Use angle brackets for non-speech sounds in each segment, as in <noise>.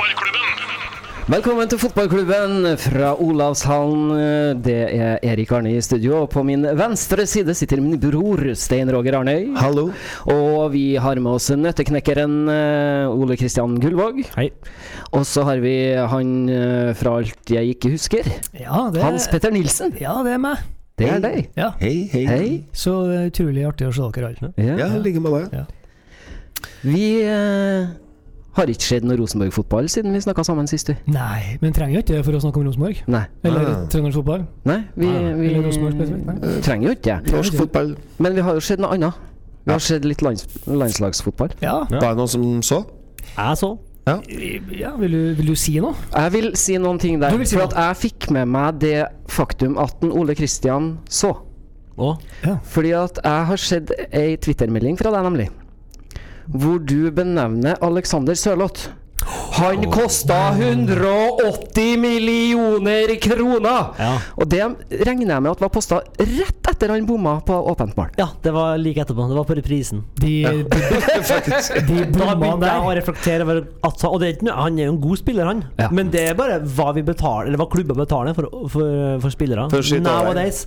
fotballklubben. Velkommen til fotballklubben fra Olavshallen. Det er Erik Arne i studio. Og på min venstre side sitter min bror Stein Roger Arnøy. Hallo. Og vi har med oss nøtteknekkeren eh, Ole Kristian Gullvåg. Hei. Og så har vi han eh, fra alt jeg ikke husker. Ja, det, Hans Petter Nilsen. ja, det er meg. Det er deg. Ja. Hei, hei. Hei. Så utrolig artig å se dere alle. Ja. Ja, i like med deg. Vi eh, har ikke skjedd noe Rosenborg-fotball siden vi snakka sammen sist, du. Nei, men trenger jo ikke det for å snakke om Rosenborg. Nei. Eller Ah. Trøndelag fotball. Nei, vi, Ah, vi eller Rosenborg. Nei. trenger jo ikke det. Norsk fotball. Men vi har jo sett noe annet. Vi har sett litt lands landslagsfotball. Ja. Var det noen som så? Jeg så. Ja. Ja, vil, du, vil du si noe? Jeg vil si noen ting der. Du vil si for noe? at jeg fikk med meg det faktum at den Ole Kristian så. Å? Ja. Fordi at jeg har sett ei Twitter-melding fra deg, nemlig. Hvor du benevner Alexander Sørloth. Han kosta 180 millioner kroner! Ja. Og det regner jeg med at var posta rett etter han bomma på åpent mål. ja, det var like etterpå. Det var på reprisen. De, de, de de <laughs> Da der. å reflektere over at Og det er ikke, han er jo en god spiller, han. Ja. Men det er bare hva vi betaler Eller hva klubber betaler for, for, for spillere. Nowadays.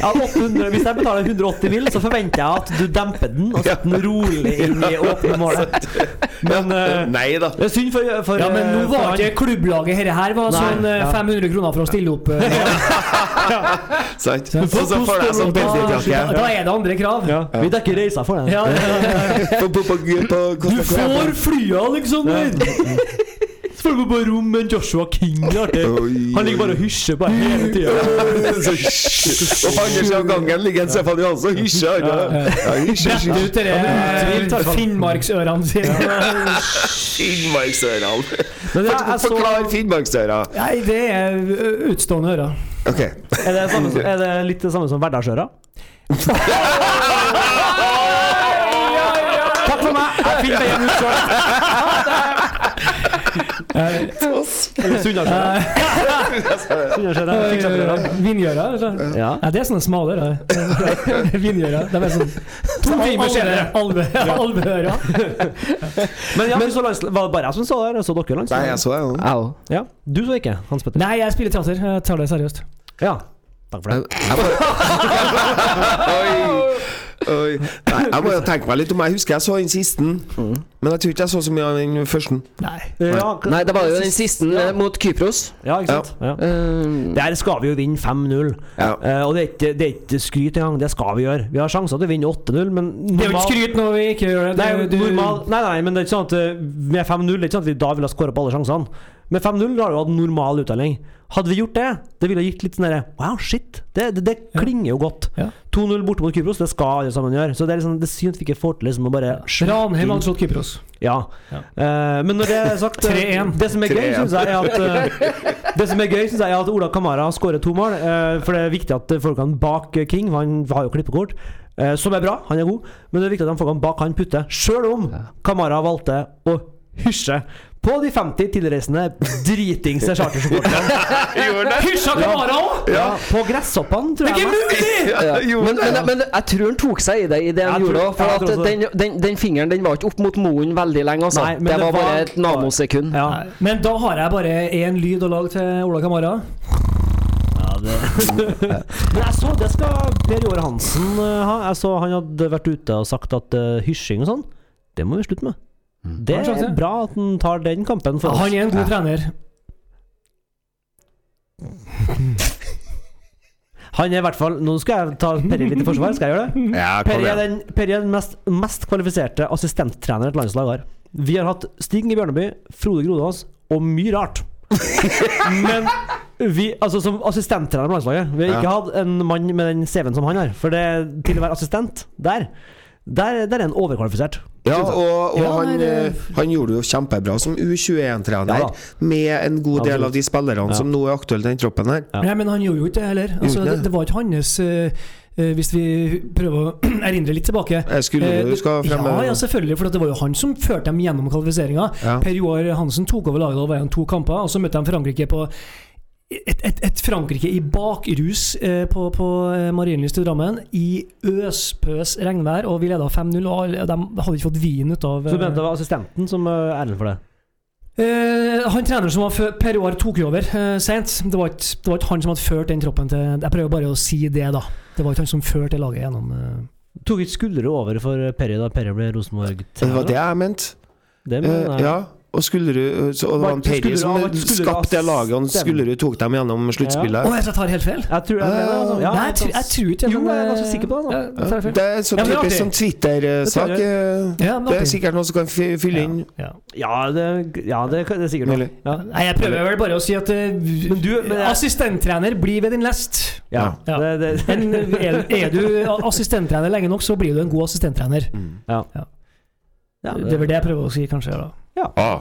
Ja, 800, hvis jeg betaler 180 mill., så forventer jeg at du demper den og setter den rolig inn i åpne målet. <laughs> Men eh, Nei da. det er synd for, for Ja, men nå for var ikke klubblaget her, her var Nei, sånn eh, ja. 500 kroner for å stille opp. eh, Sant? Og så får jeg sånn Da, da da er det andre krav. ja, Vi dekker reisa for den. Ja, Du får Alexander! Så får du på rom med Joshua King. <laughs> Han ligger bare og hysjer på hele tida. Og fanger andre siden av gangen ligger en Stefan Johansen og hysjer. Hvert fall. Finnmarksørene sine. Finnmarksørene. Men jeg, jeg så, Forklar Finnmarksøra. Nei, det er utstående ører. Okay. er, det samme, som- er det litt det samme som hverdagsøra? <laughs> Takk for meg! Jeg finner veien ut sjøl. Vindgjøra? eller? Ja. Ja, det er sånne smale <laughs> ører. Vindgjøra. De er sånn to timer senere. Alveører. Men ja, var det bare jeg som så det? Så dere Nei, jeg så det jo. Jeg. Ja. Du så ikke, Hans Petter? Nei, jeg spiller teater. Jeg tar det seriøst. Ja. Takk for det. <laughs> Nei, jeg må jo tenke meg litt om. Jeg husker jeg så den siste, men jeg tror ikke jeg så så mye av den første. Nei. Ja, Nei, det var jo den siste Ja. eh, mot Kypros. Ja, ikke sant? Ja. Eh, Der skal vi jo vinne 5-0. Ja. Eh, og det er, ikke, det er ikke skryt engang, det skal vi gjøre. Vi har sjanser til å vinne 8-0, men Det er jo ikke skryt når vi ikke gjør det. Nei, det. er jo- normal, nei, nei, men det er ikke sånn at med 5-0 Det er ikke sånn at vi da vil ha skåra på alle sjansene. Med 5-0 har du hatt normal uttelling. Hadde vi gjort det, det ville gitt litt sånn derre Wow, shit! Det, det, det klinger jo godt. Ja. 2-0 borte mot Kypros, det skal alle sammen gjøre. Så det er liksom Det synd at vi ikke får til liksom å bare Ranheim hadde slått Kypros. Ja. Ja. Uh, men når det er sagt 3-1. Det som er gøy, 3-1. syns jeg, er at eh, Det som er gøy, synes jeg er at Ola Kamara skårer to mål. for det er viktig at folkene bak King Han har jo klippekort. eh, som er bra, han er god. Men det er viktig at de folkene bak han putter. Sjøl om Kamara valgte å hysje på de 50 tilreisende dritingse chartersupporterne. <laughs> Hysja Kamara òg! Ja, på gresshoppene, tror Det er ikke mulig! ja. men, men, men jeg tror han tok seg i det i det han gjorde òg. For at den, den, den fingeren den var ikke opp mot moen veldig lenge. Altså. Nei, men det, det var bare et nanosekund. Ja. Men da har jeg bare én lyd å lage til Ola Kamara. <laughs> Men jeg så det skal Per Jåre Hansen eh, ha. Jeg så han hadde vært ute og sagt at uh, hysjing og sånn, det må vi slutte med. Det han sagt er bra at han tar den kampen for Han er en god trener. <laughs> Han er i hvert fall Nå skal jeg ta Perry litt i forsvar, skal jeg gjøre det? Ja, Perry er den, Perry er den mest, mest kvalifiserte assistenttrener et landslag har. Vi har hatt Stig Inge Bjørneby, Frode Grodås og mye rart. <laughs> Men vi, altså som assistenttrener på landslaget Vi har ikke Ja. hatt en mann med den CV-en som han har. For det, til å være assistent der, der, der er han overkvalifisert. Ja, og, og Ja, han, det- eh, han gjorde det jo kjempebra som U21-trener, Ja med en god del av de spillerne Ja. som nå er aktuelle i den troppen her. Ja. Nei, men han gjorde jo ikke det heller. Altså, det, det? det var ikke hans eh, eh, Hvis vi prøver å <clears throat> erindre litt tilbake. Jeg skulle Eh, du skal fremme ja, ja, selvfølgelig. For det var jo han som førte dem gjennom kvalifiseringa. Ja. Per Joar Hansen tok over laget da var igjen to kamper, og så møtte de Frankrike på et, et, et Frankrike i bakrus eh, på, på eh, Marienlyst i Drammen, i øspøs regnvær, og vi leda 5-0. Og de hadde ikke fått vin ut av Så du mente det var assistenten som uh, æren for det? Eh, han treneren som var før Per Roar tok jo over eh, sent. Det, var ikke- det var ikke han som hadde ført den troppen til Jeg prøver bare å si det, da. Det var ikke han som førte laget gjennom eh, Tok ikke skuldre over for Perry da Perry ble rosenborg Det var det jeg mente. Det Eh, mener jeg. ja. Og Skullerud så- Og det var en Perry som skapte det laget, og? Skullerud tok dem gjennom sluttspillet. Ja. Oh, jeg tar helt feil? Jeg tror jeg mener. Altså. Ja, Nei, jeg, tror- jeg tror ikke Jo, jeg er ganske eh, sikker på det, da. ja, jeg. Det er sånn Ja, men det er typisk sånn Twitter-sak. Det eh, Ja, Det er sikkert noen som kan fylle inn. Ja. Ja, det, ja, det, det er sikkert noe. Ja. Nei, jeg prøver vel bare å si at eh, Men du- men jeg- Assistenttrener blir ved din lest. Ja, Ja. Det, det, Men er, er du <laughs> assistenttrener lenge nok, så blir du en god assistenttrener. ja. Ja. Ja, Det er vel det jeg prøver å si, kanskje. da Ah.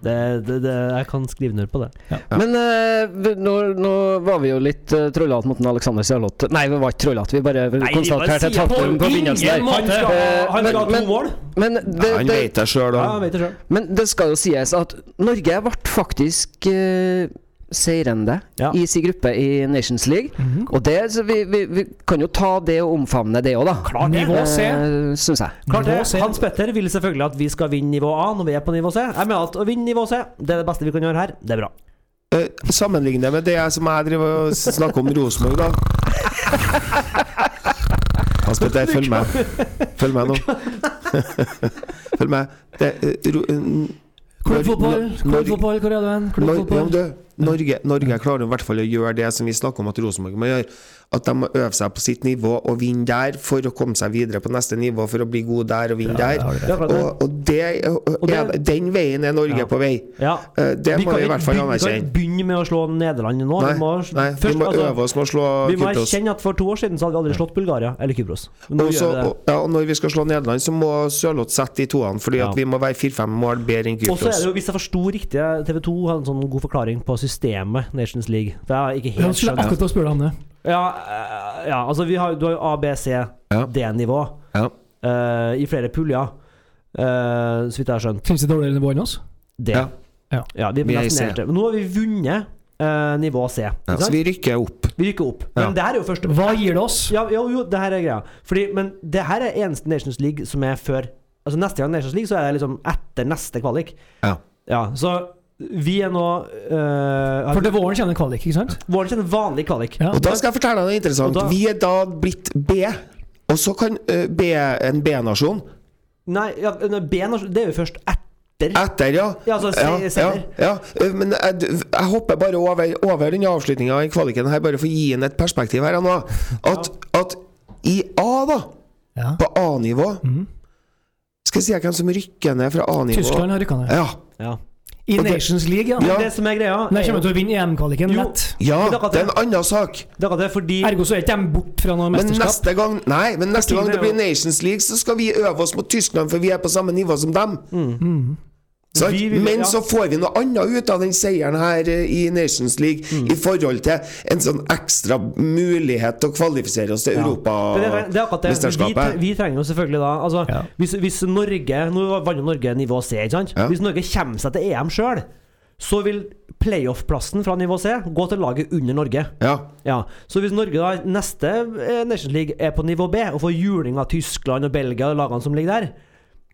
det, det, det, jeg kan skrive ned på det. Ja. Men uh, nå, nå var vi jo litt uh, trollete mot en Alexander Sørloth. Nei, vi var ikke trollete. Vi bare konstaterte et faktum på begynnelsen der. Han skal, Eh, han men- skal ha to men- mål. Men det, Ja, han vet det sjøl, Ja, da. men det skal jo sies at Norge ble faktisk uh, seirende Ja. i sin gruppe i Nations League. Og det, så vi, vi, vi kan jo ta det og omfavne det òg, da. Klart. Nivå C. Eh, Syns jeg. Klart det. Hans Petter vil selvfølgelig at vi skal vinne nivå A når vi er på nivå C. Jeg mener at å vinne nivå C, det er det beste vi kan gjøre her. Det er bra. Eh, Sammenligne med det som jeg driver og snakker om Rosenborg, da. Hans Petter, følg med. Følg med nå. Følg med. Det, eh, ro- eh, Klubbfotball, klubbfotball, hvor er du hen? Klubbfotball. Norge, Norge klarer i hvert fall å gjøre det som vi snakker om at Rosenborg må gjøre. At de må øve seg på sitt nivå og vinne der for å komme seg videre på neste nivå, for å bli god der og vinne der. Ja, det. Og, og, det, og det- er, den veien er Norge Ja. på vei. Ja. Eh, Det Vi må vi i hvert fall anerkjenne. vi kan ikke begynne med å slå Nederland nå. Nei, vi må, nei, vi må altså, øve oss med å slå vi må Kypros. erkjenne at for to år siden så hadde vi aldri slått Bulgaria eller Kypros. Nå Og når vi skal slå Nederland, så må Sørloth sette de toene, fordi vi må være fire-fem mål bedre enn Og så er det Kypros. jo, hvis jeg forsto riktig, TV 2 hadde en sånn god forklaring på systemet Nations League. For jeg har ikke Jeg helt skulle skjønt akkurat til å spørre deg om det. Ja, eh, ja altså vi har, du har jo A, B, C. D-nivå Ja. uh, i flere puljer, uh, så vidt jeg har skjønt. Finnes det dårligere nivå enn oss? D. Ja. Ja. vi Vi er i C. Men nå har vi vunnet uh, nivå C. Ja, så vi rykker opp. Vi rykker opp. Ja. Men det her er jo første Hva gir det oss? Ja, jo, jo, det her er greia. Fordi, men det her er eneste Nations League som er før Altså Neste gang Nations League, så er det liksom etter neste kvalik. Ja. Ja, så vi er nå øh, For til våren kjenner kvalik, ikke sant? Våren kjenner vanlig kvalik. Ja. Og da skal jeg fortelle deg noe interessant. Da- Vi er da blitt B. Og så kan eh, B, en B-nasjon Nei, ja, B-nasjon det er jo først etter. etter, ja. Ja, altså, se- ja, ja, ja. Eh, Men jeg, jeg hopper bare over, over den avslutninga i kvaliken her, bare for å gi inn et perspektiv her nå. At, at i A, da, Ja. på A-nivå mm. Skal jeg si hvem som rykker ned fra A-nivå? Tyskland har rykka ned. Ja. I Nations League, ja. Ja. Det som er greia Nei, er kommer til å vinne EM-kvaliken lett. ja, det er en annen sak. Det er fordi Ergo så er ikke de bort fra noe Men mesterskap. neste gang Nei, men neste gang det blir Nations League, så skal vi øve oss mot Tyskland, for vi er på samme nivå som dem. Mm. Sant? Vi vil- Men ja. så får vi noe annet ut av den seieren her eh, i Nations League Mm. i forhold til en sånn ekstra mulighet til å kvalifisere oss til ja. er- er det. Vi, vi trenger jo selvfølgelig da Altså, Ja. hvis, hvis Norge Nå vant jo Norge nivå C, ikke sant? Hvis Norge kommer seg til EM sjøl, så vil playoff-plassen fra nivå C gå til laget under Norge. Ja. Ja, Så hvis Norge da neste eh, Nations League er på nivå B og får juling av Tyskland og Belgia og lagene som ligger der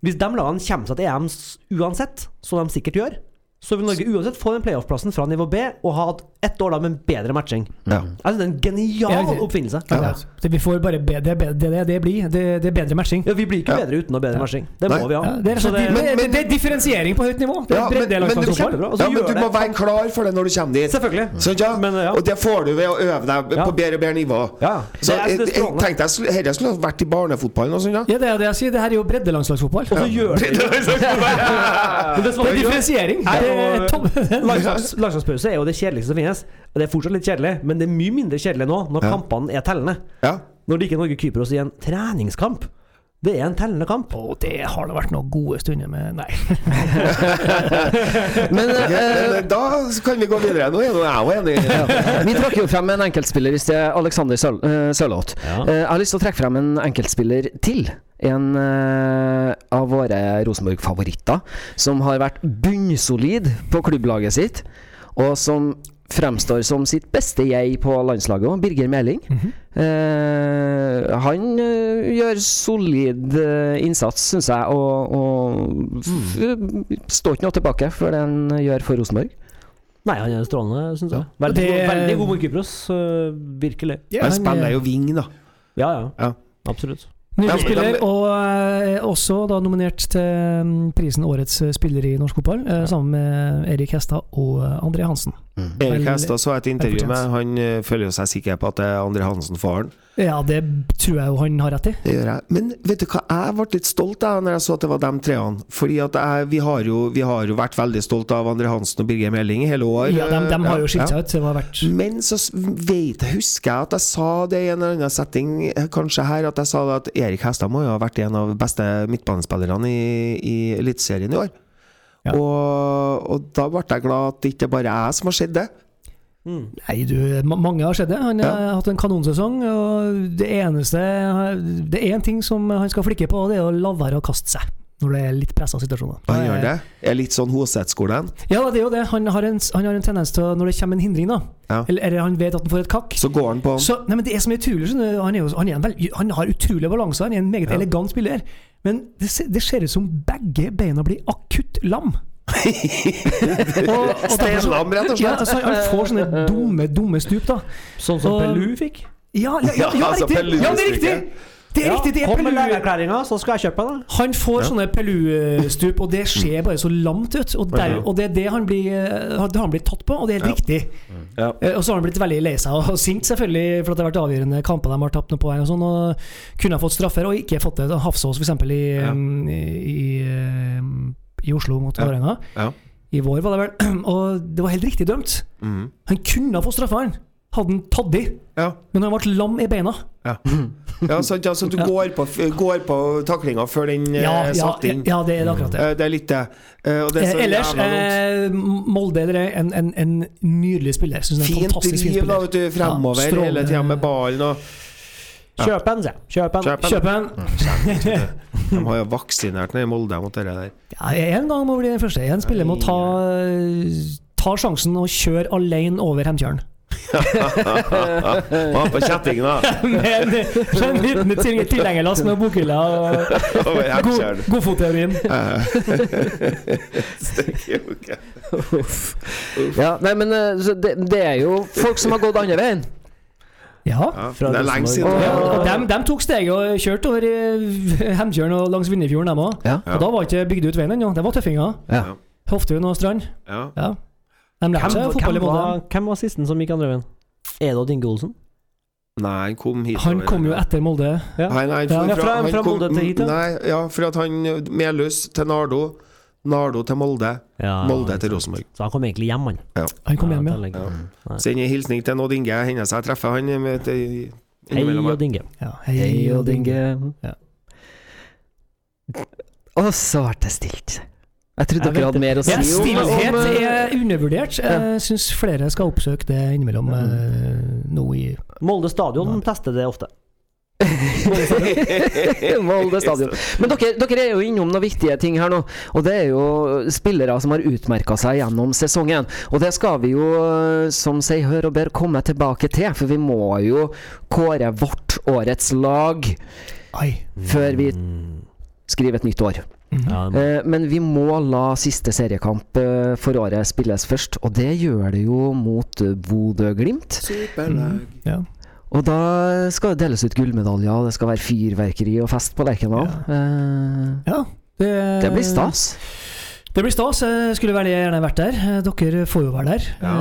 Hvis de lagene kommer seg til EM uansett, som de sikkert gjør, så vil Norge uansett få den playoff-plassen fra nivå B og ha hatt ett år da med en bedre matching. Ja. Altså, det er en genial Ja, det- oppfinnelse. Ja. Det vi får bare bedre, det, er det, det, blir. Det, det er bedre matching. Ja, Vi blir ikke Ja. bedre uten å ha bedre matching. Det Nei. må vi ha. Ja, det, er, Så det- men, Men- det, det er differensiering på høyt nivå. Det Ja, er men, bredde men, du. Ja, men du det må være klar for det når du kommer dit. Selvfølgelig. Sånn, ja? Men, ja. Og det får du ved å øve deg Ja. på bedre og bedre nivå. Ja, Så det er- jeg, det er jeg, tenkte jeg Dette skulle ha vært i barnefotballen og sånn, ja. Ja, det er det jeg sier. Det her er jo breddelandslagsfotball. Og så gjør det det <laughs> Det er er differensiering. Er Landslagspause er jo det kjedeligste som finnes. Det er fortsatt litt kjedelig, men det er mye mindre kjedelig nå når Ja. kampene er tellende. ja. Når det ikke er Norge-Kypros i en treningskamp. Det er en tellende kamp. Og det har det vært noen gode stunder med Nei. <laughs> Men eh, da kan vi gå videre. Nå er jeg enig. <laughs> vi trakk jo frem en enkeltspiller i sted, Alexander Søl eh, Sørloth. Ja. Eh, jeg har lyst til å trekke frem en enkeltspiller til. En eh, av våre Rosenborg-favoritter som har vært bunnsolid på klubblaget sitt, og som fremstår som sitt beste jeg på landslaget òg, Birger Meling. Mhm. eh, han eh, gjør solid eh, innsats, syns jeg, og, og f- står ikke noe tilbake for det han gjør for Rosenborg. Nei, han er strålende, syns jeg. Veldig, Det- veldig god mot Kypros. virkelig. Ja, Han spiller er- jo wing, da. Ja, ja. Ja. Absolutt. Nydelig spiller, og eh, også da nominert til mm, prisen Årets spiller i norsk fotball, eh, sammen med Erik Hestad og eh, André Hansen. Erik Vel- Hestad så et intervju med Han føler seg sikker på at det er Andre Hansen faren. Ja, det tror jeg jo han har rett i. Det gjør jeg. Men vet du hva, jeg ble litt stolt av når jeg så at det var de treene. Fordi at jeg, vi, har jo, vi har jo vært veldig stolt av Andre Hansen og Birger Meling i hele år. Ja, de, de har jo skilt seg ja. ut. Det var verdt Men så vet husker jeg at jeg sa det i en eller annen setting, eh, kanskje her, at jeg sa at Erik Hestad må jo ha vært en av de beste midtbanespillerne i, i Eliteserien i år. Ja. Og, og da ble jeg glad at det ikke bare er jeg som har sett det. Nei, du, mange har sett det. Han har hatt en kanonsesong. Og det eneste Det er én ting som han skal flikke på, og det er å la være å kaste seg når det er litt pressa situasjoner. Han gjør det. Er litt sånn Hoseth-skolen. Ja, det er jo det. Han har en, han har en tendens til når det kommer en hindring, da, Ja. eller, eller han vet at han får et kakk Så går han på så, nei, men Det er så mye utrolig han, er jo, han, er en veld, han har utrolig balanse, han er en meget Ja. elegant spiller. Men det, det ser ut som begge beina blir akutt lam. <laughs> Stenlam, rett og Ja, altså, han får sånne <laughs> dumme, dumme stup, da. Sånn som Pelu fikk. Ja, ja, ja, ja, <laughs> Ja, altså, riktig! Ja, det er riktig! Det er riktig, det er Kom med legeerklæringa, så skal jeg kjøpe den. Han får sånne Pelu-stup, og det ser bare så lamt ut. Og, der, og det er det han blir, det han blir tatt på, og det er helt Ja. riktig. Ja. Eh, Og så har han blitt veldig lei seg og sint, selvfølgelig, for at det har vært avgjørende kamper de har tapt noe poeng og sånn, og kunne ha fått straffer og ikke fått det. Hafsås, for eksempel, i, Ja. um, i, i Oslo mot Ja. Vålerenga. Ja. I vår, var det vel. <clears throat> Og det var helt riktig dømt. Mm. Han kunne ha fått straffer, han. Hadde han tatt i. Ja. Men han ble lam i beina. Ja, så, ja, så du <laughs> Ja. går på, går på taklinga før den eh, Ja, er ja, satt inn. ja, det er akkurat det. Eh, Det er litt det. Eh, Og det er så Eh, ellers, eh, Molde er en, en, en nydelig spiller. Synes en Fint fantastisk fin driv da, vet du, fremover Ja, hele tida med ballen og Kjøp den, sier jeg. Kjøp en. <laughs> De har jo vaksinert ned i Molde mot det der. Ja, en gang må bli den første. En spiller må ta, ta sjansen og kjøre alene over Hemtjørn. Og <laughs> på kjettingen, da. <laughs> Med en, liten til- tilhengerlass med bokhylla og <laughs> godfotteorien. Ja, nei, men eh, det, det er jo folk som har gått andre veien. Ja. Fra det er lenge siden. Og- og de, de, tok steget og kjørte over i <laughs> Hemtjørn og langs Vindefjorden, de òg. Og da var ikke bygd ut veien ennå. Det var tøffinger. Ja. Hoftun og Strand. Ja. Ja. De lærte seg Hvem, hvem, var, hvem var sisten som gikk andre veien? Edo Dinge Olsen? Nei, han kom hit. Han kom jo etter Molde. Ja. Nei, nei, Ja, for, fra- fra Molde til hit, ja. Nei, ja, for at han Melhus til Nardo. Nardo til Molde. Ja, Molde til. Rosenborg. Så han kom egentlig hjem, han. Han kom hjem, ja. Ja. Send en hilsning til Odd Inge. Hender seg jeg treffer han med et- Hei Odd Inge. Ja. Hei Odd Inge. Ja. Og så ble det stilt. Jeg trodde Jeg dere hadde mer å si Ja, stillhet eh, er undervurdert. Jeg syns flere skal oppsøke det innimellom eh, nå i Molde stadion tester det ofte. <laughs> Molde stadion. Men dere, dere er jo innom noen viktige ting her nå. Og det er jo spillere som har utmerka seg gjennom sesongen. Og det skal vi jo, som sier hør og bør, komme tilbake til. For vi må jo kåre vårt årets lag Oi. før vi skriver et nytt år. Mm -hmm. Eh, men vi må la siste seriekamp eh, for året spilles først. Og det gjør det jo mot eh, Bodø-Glimt. Superlag. Ja. Og da skal det deles ut gullmedaljer, og det skal være fyrverkeri og fest på Lerkendal. Eh, ja. Det, det blir stas. Det blir stas. Jeg skulle veldig gjerne vært der. Eh, Dere får jo være der. Ja.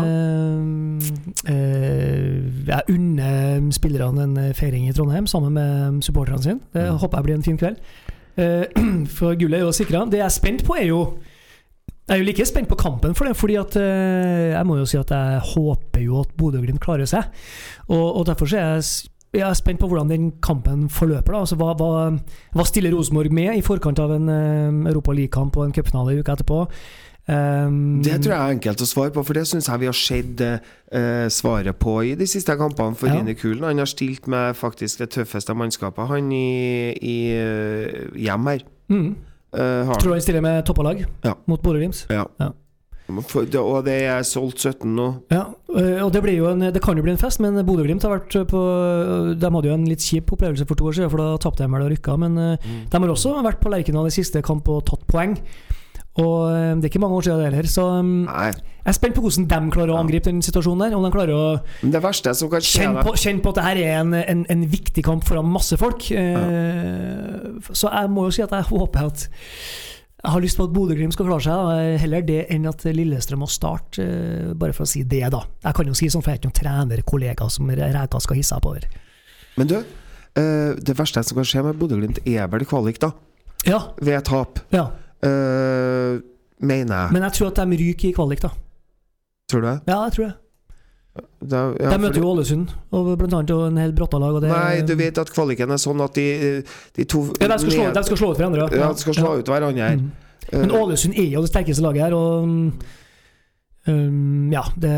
Eh, jeg unner spillerne en feiring i Trondheim sammen med supporterne sine. Det Mm. håper jeg blir en fin kveld. Eh, <clears throat> for gullet er jo sikra. Det jeg er spent på, er jo Jeg er jo like spent på kampen for det, fordi at eh, jeg må jo si at jeg håper jo at Bodø-Glimt klarer seg. Og, og derfor så er jeg, jeg er spent på hvordan den kampen forløper. Da. Altså, hva, hva, hva stiller Rosenborg med i forkant av en uh, Europa League-kamp og en cupfinale uka etterpå? Um, Det tror jeg er enkelt å svare på, for det syns jeg vi har sett uh, svaret på i de siste kampene for Ja. Rine Kulen. Han har stilt med faktisk det tøffeste mannskapet, han i, i hjem her. mm, Eh, har tror han stiller med toppalag Ja. mot Bodø-Glimt. Ja. Ja. Og det er solgt 17 nå. Ja. Eh, og det, en, det kan jo bli en fest, men Bodø-Glimt har vært på De hadde jo en litt kjip opplevelse for to år siden, for da tapte de vel og rykka. Men mm. de har også vært på Lerkendal i siste kamp og tatt poeng. Og eh, det er ikke mange år siden det heller. Så mm, Nei. jeg er spent på hvordan de klarer å angripe den situasjonen der. Om de klarer å det verste som kan skje kjenne på, kjenne på at det her er en, en, en viktig kamp foran masse folk. Ja. Så jeg må jo si at jeg håper at jeg har lyst på at Bodø-Glimt skal klare seg. da. Heller det enn at Lillestrøm må starte, eh, bare for å si det, da. Jeg kan jo si sånn, for jeg er ikke noen trenerkollega som Reka skal hisse seg oppover. Men du, eh, det verste som kan skje med Bodø-Glimt, er vel kvalik, da. Ja, Ved tap. ja. Eh, mener jeg. Men jeg tror at de ryker i kvalik, da. Tror du det? Ja, jeg tror det. Da, ja, de møter jo Ålesund, og blant annet og en hel Brattalag. Nei, du vet at kvaliken er sånn at de, de to ja, de, skal slå, de skal slå ut hverandre. Ja, de skal slå ut hverandre. Mm. Men Eh, Ålesund er jo det sterkeste laget her, og um, Ja, det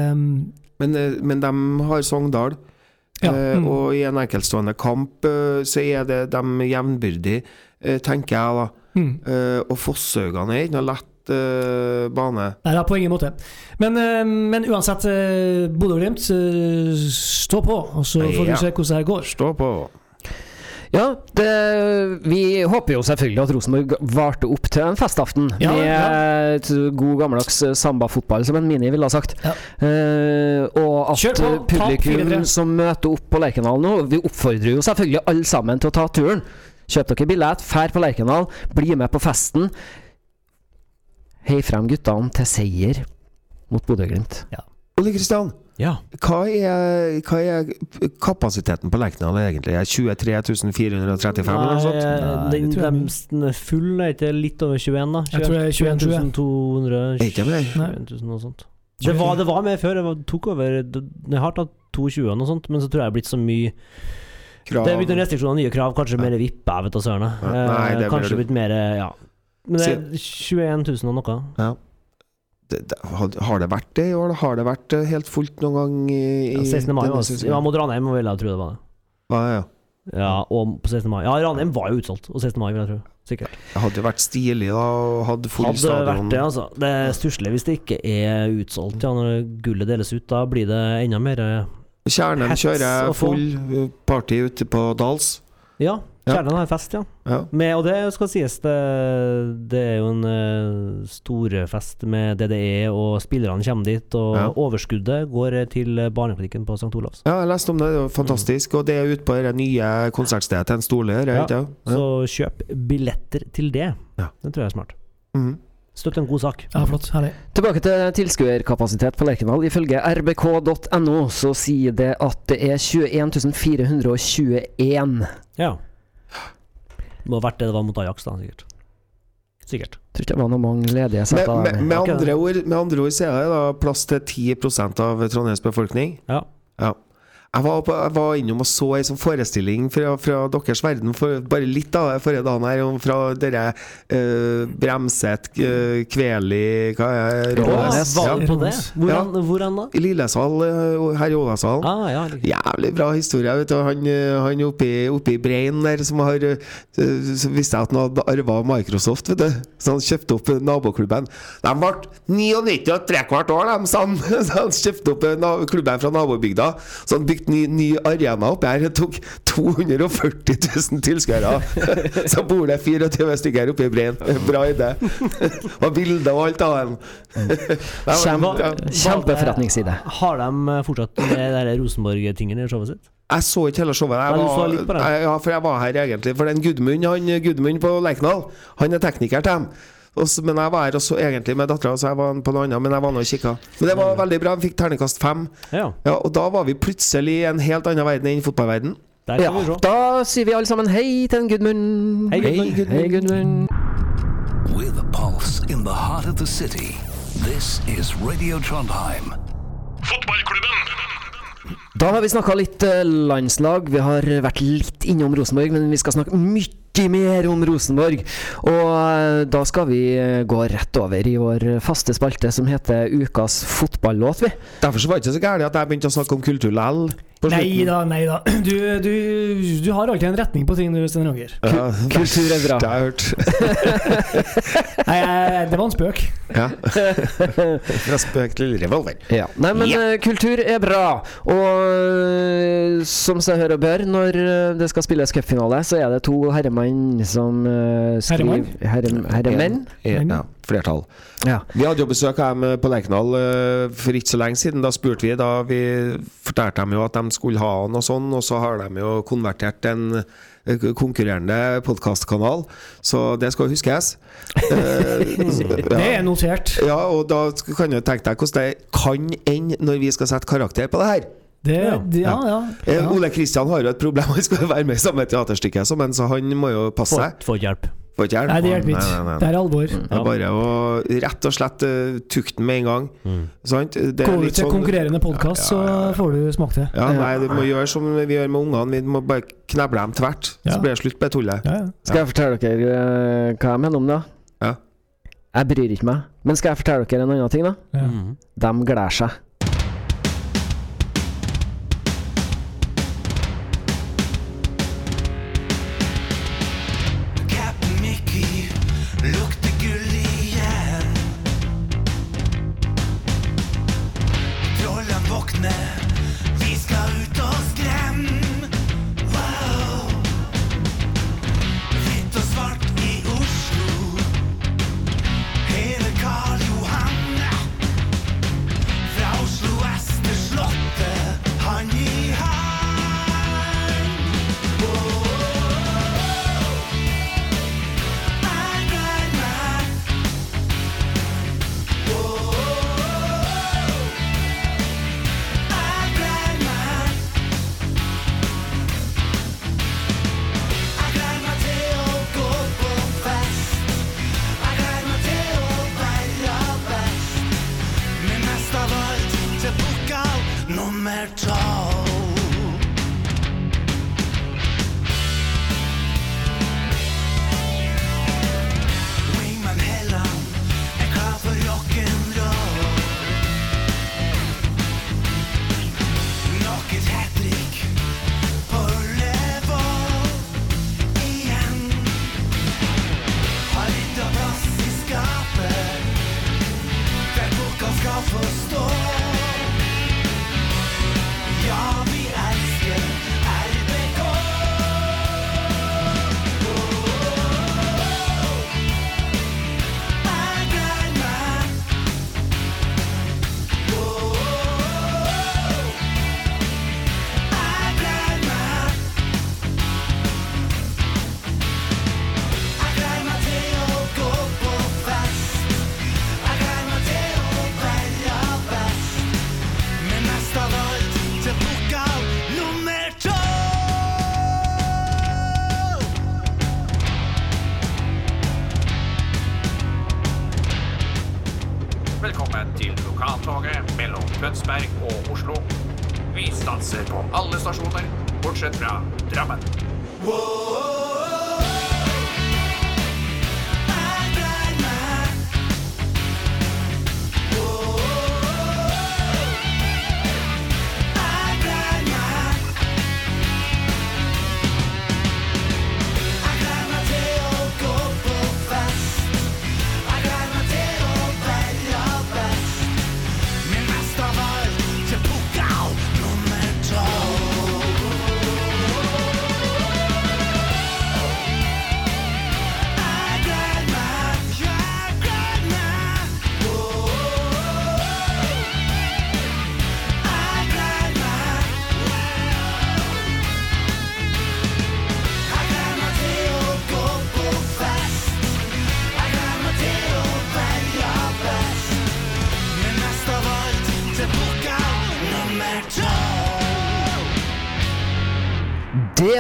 men, eh, men de har Sogndal. Ja, mm. Og i en enkeltstående kamp så er det de jevnbyrdig, eh, tenker jeg da. Mm. Uh, og forsøkene er ikke noe lett uh, bane. Nei, da, på ingen måte. Men, uh, men uansett, uh, Bodø-Glimt, stå på, og så får Ja. vi se hvordan det går. Stå på. Ja, det, vi håper jo selvfølgelig at Rosenborg varte opp til en festaften Ja, med ja. god gammeldags sambafotball, som en mini ville ha sagt. Ja. Uh, og at på, publikum som møter opp på Lerkendal nå Vi oppfordrer jo selvfølgelig alle sammen til å ta turen. Kjøp dere billett, fær på Lerkendal, bli med på festen. Hei frem guttene til seier mot Bodø-Glimt. Ole Kristian, Ja. hva hva er kapasiteten på Lerkendal egentlig? Er 23 435 eller noe sånt? Nei, Nei, den, det jeg- er full, er ikke litt over 21, da? Jeg tror det er 21 200 Er ikke mer? 21 000 noe sånt. Det var, det var med før. Det tok over det, Jeg har tatt 22 og noe sånt, men så tror jeg det er blitt så mye Krav. Det er blitt noen restriksjoner, nye krav, kanskje mer vippe, jeg vet da søren. Eh, Kanskje blitt mer Ja. Men det er 21 000 og noe. Ja. Det, det, har, det vært det i år? Har det vært eh, helt fullt noen gang i, i Ja, 16. mai denne var? Ja, mot Ranheim vil jeg tro det var det. Hva, ja. Ja, og på 16. mai. Ja, Ranheim var jo utsolgt, og 16. mai vil jeg tro. Sikkert. Det hadde jo vært stilig da Hadde full Hadde stadion. vært det, altså. Det er stusslig hvis det ikke er utsolgt. Ja, når gullet deles ut, da blir det enda mer eh, Kjernen Hets kjører full eh, party ute på Dals. Ja, kjernen har fest, ja. Ja. Med, og det skal sies, det, det er jo en uh, storfest med DDE, og spillerne kommer dit. Og Ja. overskuddet går til barneklinikken på St. Olavs. ja, jeg leste om det. Det var fantastisk. Og det er ute på det nye konsertstedet til en Stole. Ja. Så kjøp billetter til det. Ja. Det tror jeg er smart. Mhm. Støtt en god sak. Ja, flott. Herlig. Tilbake til tilskuerkapasitet på Lerkendal. Ifølge rbk.no så sier det at det er 21 421. Ja. Det må ha vært det det var mot Ajax, da, sikkert. Sikkert. Tror ikke det var noen mange ledige setter seter. med, med, med, okay. andre ord, med andre ord så er det da plass til 10% av Trondheims befolkning. Ja. Ja. Jeg var, på, jeg var innom og så ei sånn forestilling fra, fra deres verden, for, bare litt av det forrige dagen her, fra dere uh, Bremset, uh, Kveli Hva er det? Ja, Var på det? Hvordan, ja. hvordan da? I Lillesal, eh, her i Ålandssalen. Ah, ja. Jævlig bra historie. Vet du. Han, eh, han oppe i, Brein der som har eh, Så visste jeg at han hadde arva Microsoft, vet du. Så han kjøpte opp eh, naboklubben. De ble 99 og trekvart år, de, sa han. <laughs> Så han kjøpte opp eh, klubben fra nabobygda. Så han bygde ny, ny arena oppi her. Det tok 240 000 tilskuere. <laughs> Så bor det 24 stykker oppe i Brein. Bra idé. <laughs> Og bilder og alt av dem. <laughs> Kjempe, Ja. kjempeforretningsside. Har de eh, fortsatt med Rosenborg-tingen i showet sitt? Jeg så ikke hele showet. Jeg var, jeg, ja, for jeg var her egentlig. For den Gudmund han, Gudmund på Lerkendal, han er tekniker til dem. Men jeg var her også egentlig med dattera, så jeg var på noe annet. Men jeg var nå og kikka. Men det var veldig bra. Vi fikk terningkast fem. Ja, Ja, og da var vi plutselig i en helt annen verden enn fotballverden. der Ja, vi da sier vi alle sammen hei til en Gudmund. Hei, Gudmund. Hei, Gudmund. With a pulse in the heart of the city, this is Radio Trondheim. Da har vi snakka litt eh, landslag. Vi har vært litt innom Rosenborg, men vi skal snakke mye mer om Rosenborg. Og eh, da skal vi eh, gå rett over i vår faste spalte som heter Ukas fotballåt, vi. Derfor så var det ikke så gærent at jeg begynte å snakke om kultur lell. Nei da, nei da. Du, du, du har alltid en retning på ting, du, Sten Roger. Ja, Kultur er bra. Det har jeg hørt. <laughs> Nei, det var en spøk. Ja. <laughs> Fra spøk til revolver. Ja. Nei, men Ja. eh, kultur er bra. Og eh, som seg hør og bør, når eh, det skal spilles cupfinale, så er det to herremenn som skriver Herremann? Herre, Herremenn? En- Ja, flertall. Ja. Vi hadde jo besøk av dem på Lerkendal eh, for ikke så lenge siden. Da spurte vi, da vi fortalte dem jo at de skulle ha han og sånn, og så har de jo konvertert en eh, konkurrerende podkastkanal, så det skal huskes. <laughs> ja. Det er notert. ja, og da kan du tenke deg hvordan det kan ende når vi skal sette karakter på det her. Det, Ja. det, ja, ja. Eh, ja. Ole Kristian har jo et problem, <laughs> han skal være med i samme teaterstykke, men så han må jo passe seg. får hjelp. Får ikke hjelp. Nei, det hjelper ikke. nei, nei. Det er alvor. Det er bare å rett og slett uh, tukte den med en gang. Mm. Sant? Det er Går du til sånn- konkurrerende podkast, så Ja, ja, så får du smake det. Ja, nei, du må gjøre som vi gjør med ungene. Vi må bare kneble dem tvert. Ja. Så blir det slutt på det tullet. Ja, ja. Skal jeg fortelle dere eh, hva jeg mener om det? Ja. Jeg bryr ikke meg. Men skal jeg fortelle dere en annen ting, da? Ja. Mm. De gleder seg.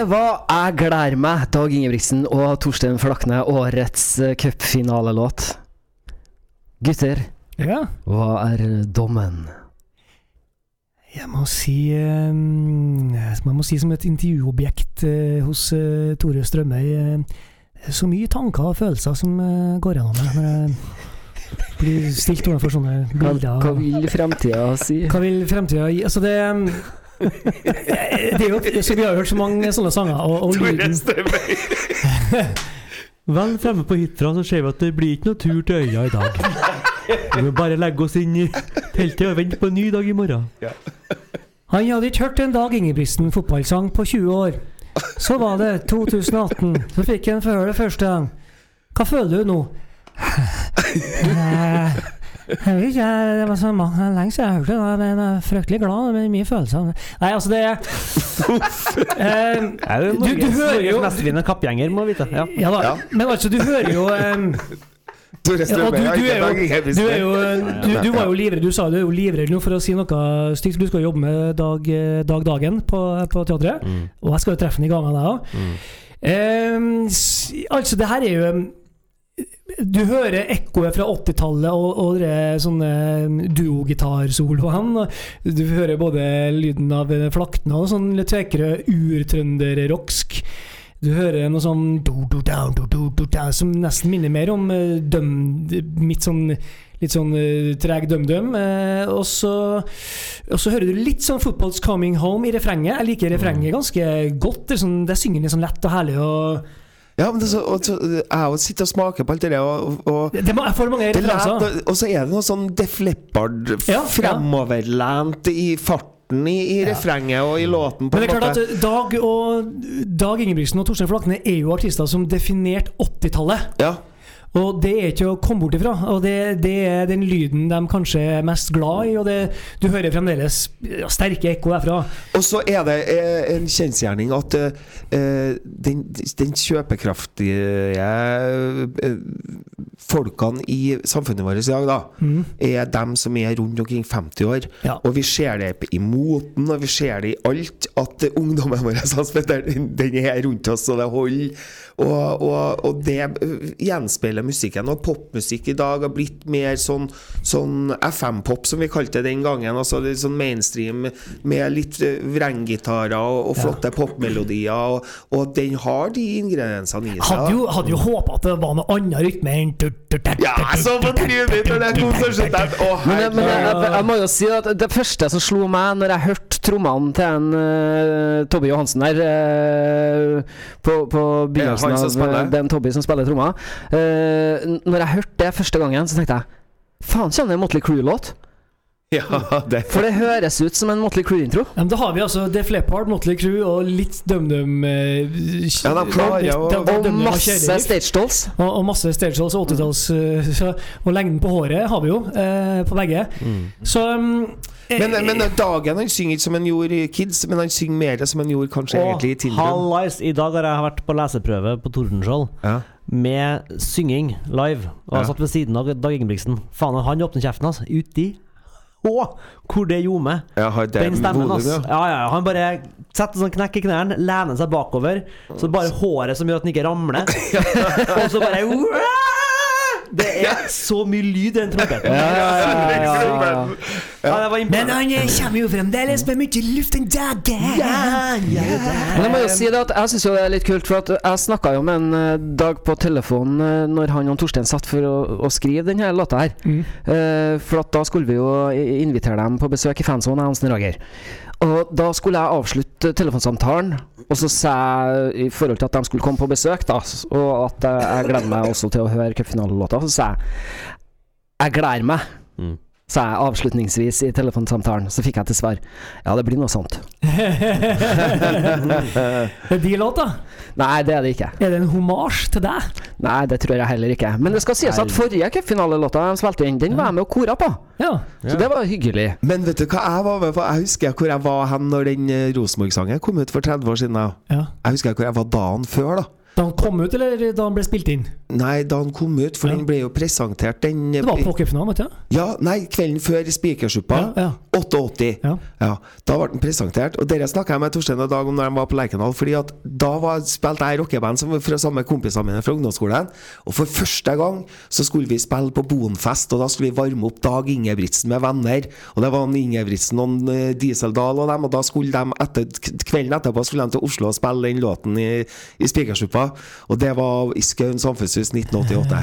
Det var 'Jeg gleder meg', Dag Ingebrigtsen og Torstein Flakne, årets eh, cupfinalelåt. Gutter, ja. hva er dommen? Jeg må si eh, Man må si som et intervjuobjekt eh, hos Tore Strømøy Så mye tanker og følelser som går gjennom meg når jeg blir stilt overfor sånne bilder. hva vil fremtida si? Hva vil fremtida gi? Altså det <laughs> Det er jo, så vi har hørt så mange sånne sanger, og, og lyden <laughs> Vel fremme på Hitra så ser vi at det blir ikke noe tur til øya i dag. Vi må bare legge oss inn i teltet og vente på en ny dag i morgen. Han hadde ikke hørt en Dag Ingebrigtsen fotballsang på 20 år. Så var det 2018. Så fikk han høre det første gang. Hva føler du nå? <laughs> Eh, Jeg vet ikke, det var så mange, lenge siden jeg hørte det. Men jeg er fryktelig glad. Er mye følelser. Nei, altså, det <laughs> eh, Er det Du- du Norges, hører jo- Norges kappgjenger, må vite. Ja. Ja da. Men altså, du hører jo um, Ja, <laughs> og du, du, er jo, du, er jo, du, du var jo livredd. Du sa du er jo livredd nå for å si noe stygt. Du skal jobbe med Dag, Dag Dagen på, på teatret, og jeg skal jo treffe ham i gang med deg òg. altså, det her er jo Du hører ekkoet fra 80-tallet og, og det sånne duogitarsoloene. og Du hører både lyden av flaktene og sånn litt tvekere urtrønderrocksk. Du hører noe sånn do, do, down, do, som nesten minner mer om eh, døm, mitt sånn litt sånn eh, treg døm-døm. eh, og, så, og så hører du litt sånn 'Football's Coming Home' i refrenget. Jeg liker refrenget ganske godt. Det, er sånn, det synger litt sånn lett og herlig. Og Ja, men det så, og så, jeg og sitter og smaker på alt det der, og, og det, må- for mange det og så er det noe sånn Def Leppard Ja, ja. fremoverlent i farten i, i refrenget og i låten. på Men det er klart at Dag, og, Dag Ingebrigtsen og Torstein Flakne er jo artister som definerte 80-tallet. ja. Og det er ikke å komme bort ifra. Og det, det er den lyden de kanskje er mest glad i. Og det, du hører fremdeles sterke ekko derfra. Og så er det eh, en kjensgjerning at uh, den, den kjøpekraftige folkene i samfunnet vårt i dag, da, er dem som er rundt omkring 50 år. Ja. Og vi ser det i moten, og vi ser det i alt, at ungdommen vår <laughs> den, den er rundt oss, og det holder. Og, og, og det eh, gjenspeiler musikken. Og popmusikk i dag har blitt mer sånn, sånn FM-pop, som vi kalte det den gangen. Altså litt sånn mainstream med litt eh, vrenggitarer og, og flotte popmelodier. Og, og den har de ingrediensene i seg. Hadde jo, hadde jo håpa at det var noe annen rytme enn Ja, jeg så på trynet når kom så jeg- Å, herregud. må jo si at det første som slo meg når jeg hørte trommene til en uh, Tobby Johansen der uh, på, på begynnelsen han av spiller? eh, den Tobby som spiller trommer Uh, Når jeg hørte det første gangen, så tenkte jeg Faen, det en Motley Crue-låt? <laughs> Ja, det For det høres ut som en Motley Crew-intro. Ja, men da har vi altså Def Leppard, Motley Crew og litt DumDum eh, Ja, de klarer Dum Og og masse stage dolls. Og, og masse stage dolls og 80-talls Uh, Og lengden på håret har vi jo, uh, på begge. Så um, eh, men, men Dagen han synger ikke som han gjorde i Kids, men han synger mer som han gjorde kanskje egentlig i Og Tildrum. hallais, i dag har jeg vært på leseprøve på Tordenskjold Ja. med synging live. Og jeg Ja. satt ved siden av Dag Ingebrigtsen. Faen, han åpner kjeften altså. uti hvor det gjorde har Den stemmen, ass. ja. Ja, han bare setter sånn knekk i knærne, lener seg bakover. Så bare håret som gjør at den ikke ramler. <laughs> Og så bare <laughs> Det er <laughs> så mye lyd i den trompeten. Men han eh, kommer jo fremdeles med mye luft en dag. Men jeg må jo si det at jeg syns jo det er litt kult, for at jeg snakka jo med en eh, Dag på telefon eh, når han og Torstein satt for å, å skrive denne låta her. Eh, for at da skulle vi jo invitere dem på besøk i fansonen, jeg og Hansen Rager. Og da skulle jeg avslutte telefonsamtalen, og så sa jeg i forhold til at de skulle komme på besøk, da, og at jeg, gleder meg også til å høre cupfinalelåta, så sa jeg jeg gleder meg. Mm. Sa jeg avslutningsvis i telefonsamtalen. Så fikk jeg til svar ja, det blir noe sånt. <laughs> Det er de låta. Nei, det er det ikke. Er det en homasj til deg? Nei, det tror jeg heller ikke. Men det skal sies at forrige cupfinalelåta de spilte inn, den var jeg med og kora på. Ja. Så det var hyggelig. Men vet du hva jeg var med på? Jeg husker hvor jeg var hen når den eh, Rosenborg-sangen kom ut for 30 år siden. ja. Jeg husker hvor jeg var dagen før, da. Da han kom ut, eller da han ble spilt inn? Nei, da han kom ut, for Ja. den ble jo presentert den Det var på cupfinalen, vet du? Ja, nei, kvelden før Spikersuppa. Ja, ja. 88. Ja. Ja, Da ble den presentert. Og dere snakka jeg med Torstein og Dag om når de var på Lerkendal. Fordi at da var, spilte jeg rockeband som var fra samme kompisene mine fra ungdomsskolen. Og for første gang så skulle vi spille på Bonfest, og da skulle vi varme opp Dag Ingebrigtsen med venner. Og det var han Ingebrigtsen og eh, Dieseldal og dem, og da skulle de etter, kvelden etterpå skulle de til Oslo og spille den låten i, i Spikersuppa. Og det var i Skaun samfunnshus 1988.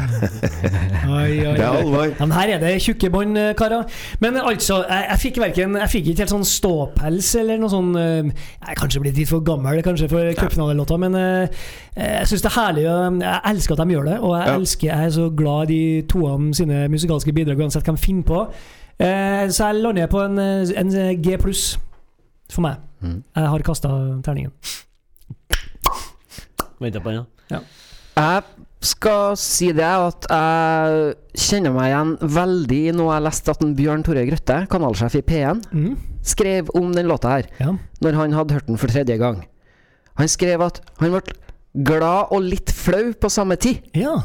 <laughs> Oi, oi, Det er alvor. Men her er det tjukke bånd, eh, karer. Men altså, jeg, jeg fikk verken Jeg fikk ikke helt sånn ståpels eller noe sånn eh, Jeg er kanskje blitt litt for gammel kanskje for cupfinalelåta, men eh, jeg syns det er herlig. Jeg elsker at de gjør det, og jeg Ja. elsker Jeg er så glad i de toene sine musikalske bidrag, uansett hva de finner på. Eh, Så jeg lander på en, en G pluss for meg. Mm. Jeg har kasta terningen. Venter på den, ja. Jeg skal si det at jeg kjenner meg igjen veldig i noe jeg leste at en Bjørn Tore Grøtte, kanalsjef i P1, Mm. skrev om den låta her Ja. når han hadde hørt den for tredje gang. Han skrev at han ble glad og litt flau på samme tid. Ja.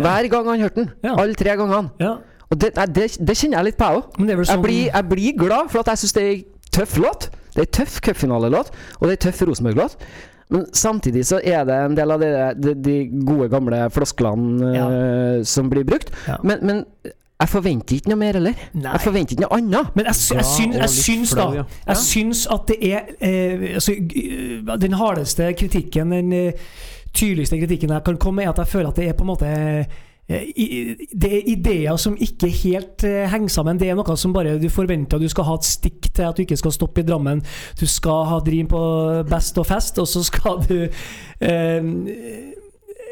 Hver gang han hørte den. Ja. Alle tre gangene. ja. Og det, nei, det, det kjenner jeg litt på, jeg òg. Men det er vel Jeg, sånn blir- jeg blir glad, for at jeg syns det er ei tøff låt. Det er ei tøff cupfinalelåt, og det er ei tøff Rosenborg-låt. Men samtidig så er det en del av de, de, de gode, gamle flosklene eh, som blir brukt. Ja. Men, men jeg forventer ikke noe mer heller. Nei. Jeg forventer ikke noe annet. Men jeg, jeg, syns, jeg syns da ja. Jeg syns at det er eh, altså, Den hardeste kritikken, den eh, tydeligste kritikken jeg kan komme, er at jeg føler at det er på en måte det er ideer som ikke helt eh, henger sammen. Det er noe som bare du forventer. Du skal ha et stikk til at du ikke skal stoppe i Drammen. Du skal ha dream på Best og fest, og så skal du eh,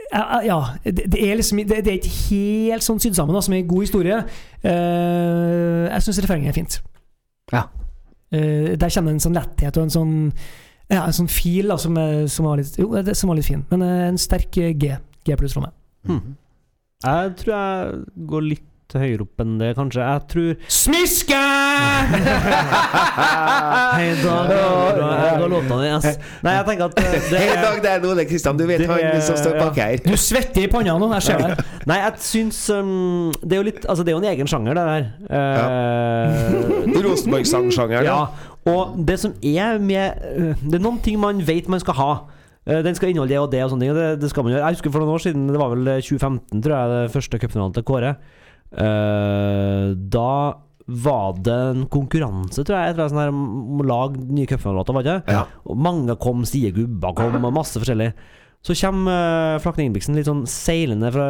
ja, ja det, er liksom det, er ikke helt sånn sydd sammen som er en god historie. Eh, jeg syns refrenget er fint. Ja. Eh, der kommer en sånn letthet og en sånn Ja, en sånn fil da, som, er, som, var litt, jo, som var litt fin. Men eh, en sterk eh, G. G pluss for meg. Jeg tror jeg går litt høyere opp enn det, kanskje. Jeg tror Smiske! <laughs> Hei, Dag. Jeg ga låta di, ass. Nei, jeg tenker at eh, det Hei, Dag, det er Ole Kristian. Du vet Det han som står bak her. Du svetter i panna nå, jeg ser det. Nei, jeg syns um, Det er jo litt Altså, det er jo en egen sjanger, det der. Eh, <laughs> Rosenborg-sangsjangeren. Ja, og det som er med øh, Det er noen ting man vet man skal ha. Eh, Den skal inneholde det og det og sånne ting. Det, det skal man gjøre. Jeg husker for noen år siden, det var vel 2015, tror jeg, det første cupfinalen til Kåre. Uh, da var det en konkurranse, tror jeg, etter sånn her om å lage nye cupfinalelåter, var det ikke? Ja. Og mange kom, Stie Gubba kom, og masse forskjellig. Så kommer uh, Flakne Ingebrigtsen litt sånn seilende fra,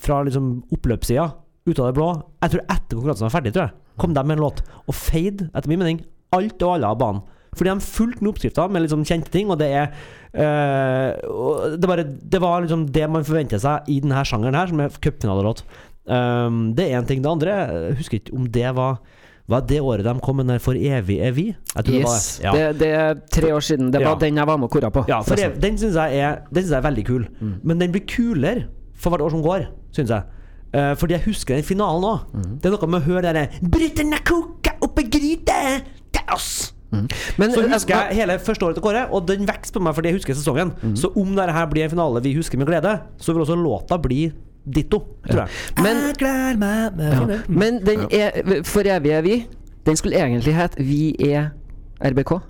fra liksom oppløpssida, ut av det blå. Jeg tror etter konkurransen var ferdig, tror jeg, kom de med en låt. Og fade, etter min mening, alt og alle av banen. Fordi de fulgte med oppskrifta med liksom kjente ting, og det er og det, bare, det var liksom det man forventer seg i denne sjangeren her, som er cupfinalelåt. Um, det er én ting. Det andre Jeg husker ikke om det var Var det året de kom med den 'For evig er vi'? Jeg tror Yes. det var det. Ja. Det, det er tre år siden. Det var Ja. den jeg var med og kora på. Ja, jeg, den syns jeg, er- jeg er veldig kul. Men den blir kulere for hvert år som går, syns jeg. Uh, fordi jeg husker den finalen òg. Det er noe med å høre det derre 'Bryteren er oppi opp i gryte til oss'. Men, Så eh, husker jeg hele første året til Kåre, og den vokser på meg fordi jeg husker sesongen. Så om dette her blir en finale vi husker med glede, så vil også låta bli ditto, tror jeg. Men- jeg gleder meg Ja. Men den er For evig er vi. Den skulle egentlig hett Vi er RBK.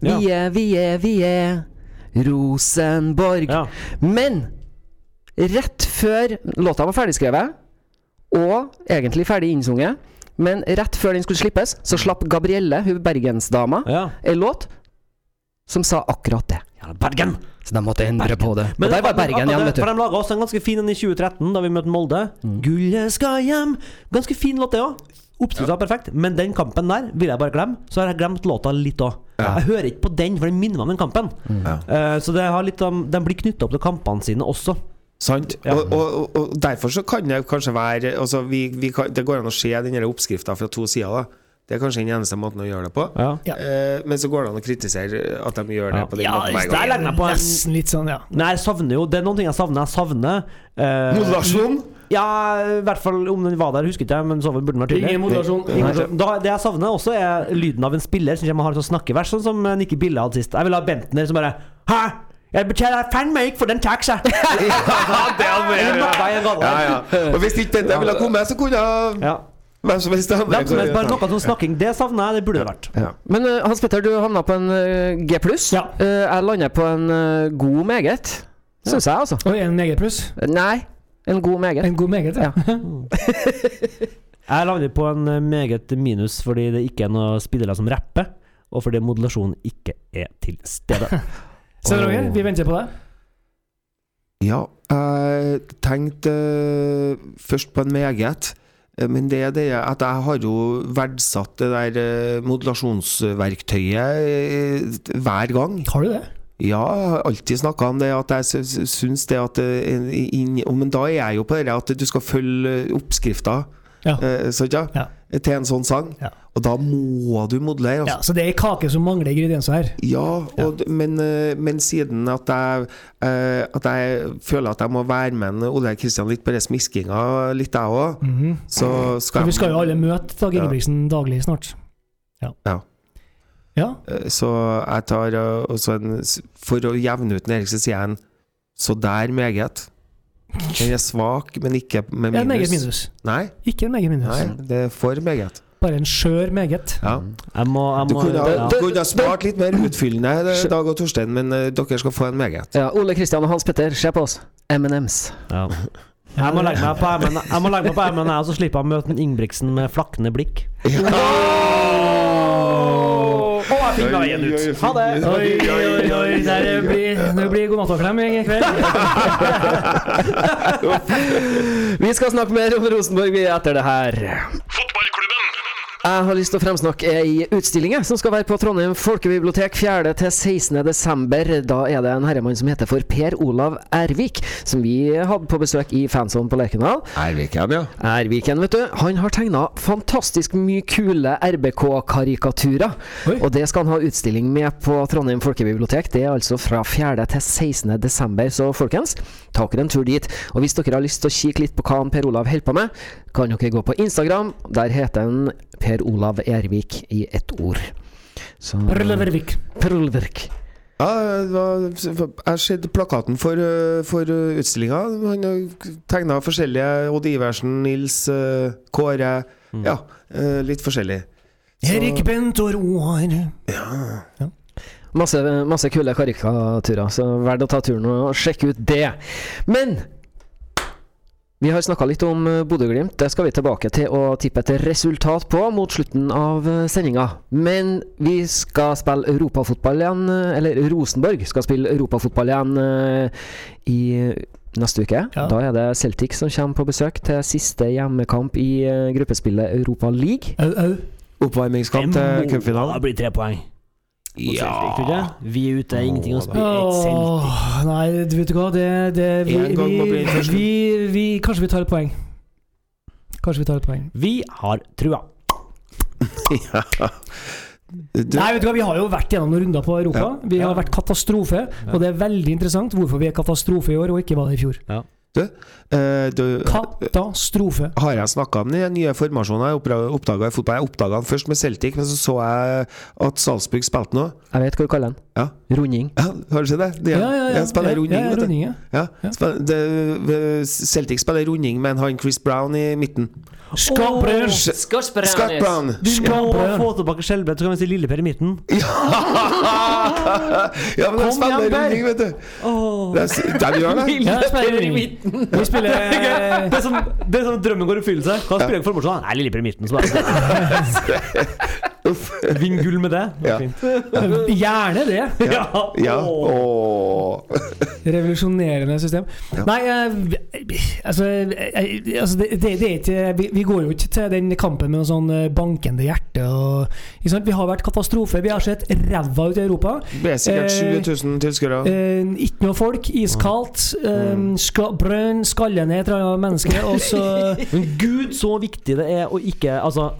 Vi er, vi er, vi er Rosenborg. Ja. Men rett før låta var ferdigskrevet, og egentlig ferdig innsunget, men rett før den skulle slippes, så slapp Gabrielle, hun bergensdama, Ja. en låt som sa akkurat det. Ja, Bergen! Så de måtte endre på det. Men og der var Bergen igjen, vet For de laga også en ganske fin en i 2013, da vi møtte Molde. Gullet skal hjem. Ganske fin låt, det òg. Oppskrifta ja. perfekt, men den kampen der vil jeg bare glemme. Så har jeg glemt låta litt òg. Jeg hører ikke på den, for den minner meg om den kampen. Eh, så det har litt om, den blir knytta opp til kampene sine også. Sant? Ja. Og, og, og, derfor så kan det kanskje være altså vi, vi kan, Det går an å se den oppskrifta fra to sider. da Det er kanskje den eneste måten å gjøre det på. Ja. Ja. Eh, men så går det an å kritisere at de gjør det Ja. på den Ja, måten hver gang. jeg på en Nesten litt sånn, ja. Nei, jeg savner jo Det er noen ting jeg savner. Jeg savner eh, Moderasjon? Ja, i hvert fall om den var der, husker ikke jeg, men så burde den vært tydelig. Ingen moderasjon. Ingen moderasjon. Da, det jeg savner også, er lyden av en spiller som kommer og har et snakkevers, sånn som Nikki Bille hadde sist. Jeg vil ha Bentner som bare Hæ? Jeg betaler faen meg ikke for den taxa! <laughs> ja, det. Og hvis ikke den ville ha kommet, så kunne Ja. hvem som helst andre Hvem som helst, bare noe sånn snakking. Det savner jeg. Det burde det vært. Ja. Men eh, Hans Petter, du havna på en eh, G pluss. Ja. Eh, jeg lander på en god meget. Syns jeg, altså. Og en meget pluss. Nei, en god meget. En god meget, ja. <laughs> Jeg lander på en meget minus fordi det ikke er noen spillere som rapper, og fordi modulasjonen ikke er til stede. <laughs> Svein Roger, vi venter på deg. Ja, jeg tenkte eh, først på en meget. Eh, Men det er det at jeg har jo verdsatt det der eh, modulasjonsverktøyet hver gang. Har du det? Ja, jeg har alltid snakka om det, at jeg sy- sy- syns det at inn, Men da er jeg jo på det at du skal følge oppskrifta, Ja. ja? Ja. til en sånn sang. Ja. Og da må du modellere. ja. Altså. Så det er kake som mangler ingredienser her. Ja, og, ja. Men, eh, men siden at jeg, eh, at jeg føler at jeg må være med Ole Kristian litt på den smiskinga, litt jeg òg, så skal jeg vi skal jo alle møte Dag Ja. Daglig snart. Ja. Ja. Ja. Eh, Så jeg tar også en For å jevne ut den Erik, så sier jeg en Så der meget. Den er svak, men ikke med minus. Ja, minus. meget minus. Nei, Ikke en meget minus. nei, det er for meget. Bare en skjør meget. Ja. Jeg må, jeg Du kunne, ha- ja. kunne ha spart litt mer utfyllende, Dag og Torstein, men uh, dere skal få en meget. Ja, Ole Kristian og Hans Petter, se på oss. M&M's. Ja. Jeg må legge meg på ermene Jeg må legge meg på og så slipper jeg å møte en Ingebrigtsen med flakkende blikk. Jeg fikk meg veien ut. Ha det! Oi, oi, oi, der blir, det blir god natt og klem i kveld. <laughs> Vi skal snakke mer om Rosenborg vi etter det her. Fotballklubben! Jeg har lyst til å fremsnakke ei utstilling som skal være på Trondheim folkebibliotek 4. til 16. desember. Da er det en herremann som heter for Per Olav Ervik, som vi hadde på besøk i Fanson på Lerkendal. Erviken, ja. Erviken, vet du. Han har tegna fantastisk mye kule RBK-karikaturer. Og det skal han ha utstilling med på Trondheim folkebibliotek. Det er altså fra 4. til 16. desember. Så folkens, ta dere en tur dit. Og hvis dere har lyst til å kikke litt på hva han Per Olav holder på med, kan dere gå på Instagram. Der heter han Per Olav Ervik i ett ord. Så Røllevervik. Per Ja, jeg har sett plakaten for, eh, for utstillinga. Han har tegna forskjellige. Odd Iversen, Nils, Kåre. Kåre Ja, eh, litt forskjellig. Så- Erik Bent og Roar. Masse, masse kule karikaturer, så verdt å ta turen og sjekke ut det. Men vi har snakka litt om eh, Bodø-Glimt. Det skal vi tilbake til å tippe et resultat på mot slutten av eh, sendinga. Men vi skal spille europafotball igjen, eh, eller Rosenborg skal spille europafotball igjen i neste uke. Ja. Da er det Celtic som kommer på besøk til siste hjemmekamp i gruppespillet Europa League. Au, au. Oppvarmingskamp til cupfinalen. Det blir tre poeng. Mot Celtic? Vi er ute, ingenting å spille. Et Åh, nei, du vet du hva, det, det vi, vi, vi, vi Kanskje vi tar et poeng. Kanskje vi tar et poeng. Vi har trua. Du, Nei, vet du hva, Vi har jo vært gjennom noen runder på Europa. Ja. Vi har Ja. vært katastrofe. Og det er veldig interessant hvorfor vi er katastrofe i år og ikke var det i fjor. Ja. du Katastrofe. har jeg snakka om den nye formasjonen jeg oppdaga i fotball? Jeg oppdaga den først med Celtic, men så så jeg at Salzburg spilte nå. Jeg vet hva du kaller den. Ja. Runding. Ja, har du sett det? De, Ja, ja, ja. Spiller ja, runding, ja, vet runding, ja. Ja, Ja. spiller- det, Celtic spiller runding med har han Chris Brown i midten. Skapbrød! Scott Brown! Du må få tilbake Skjelbred, så kan vi si Lilleper i midten. <laughs> Ja, men de spiller Per. runding, vet du. Åh. De, de gjør det. Ja, jeg spiller Vi spiller Det er sånn, det er sånn drømmen går i oppfyllelse. Hva spiller dere for formasjon? Nei, lille i midten. Så <laughs> bare <laughs> Vinn gull med det. Det Ja. fint. <laughs> Gjerne det. Ja. Ja. Åh. Revolusjonerende system. Nei, eh, altså, eh, altså det, det, er ikke vi, vi går jo ikke til den kampen med noe sånn eh, bankende hjerte. Og? Vi har vært katastrofe. Vi har sett ræva ut i Europa. Det er sikkert Eh, 7000 tilskuere. Eh, ikke noe folk, iskaldt. Mm. ska, brønn, skalle ned et eller annet menneske, og så <laughs> Men gud, så viktig det er å ikke Altså,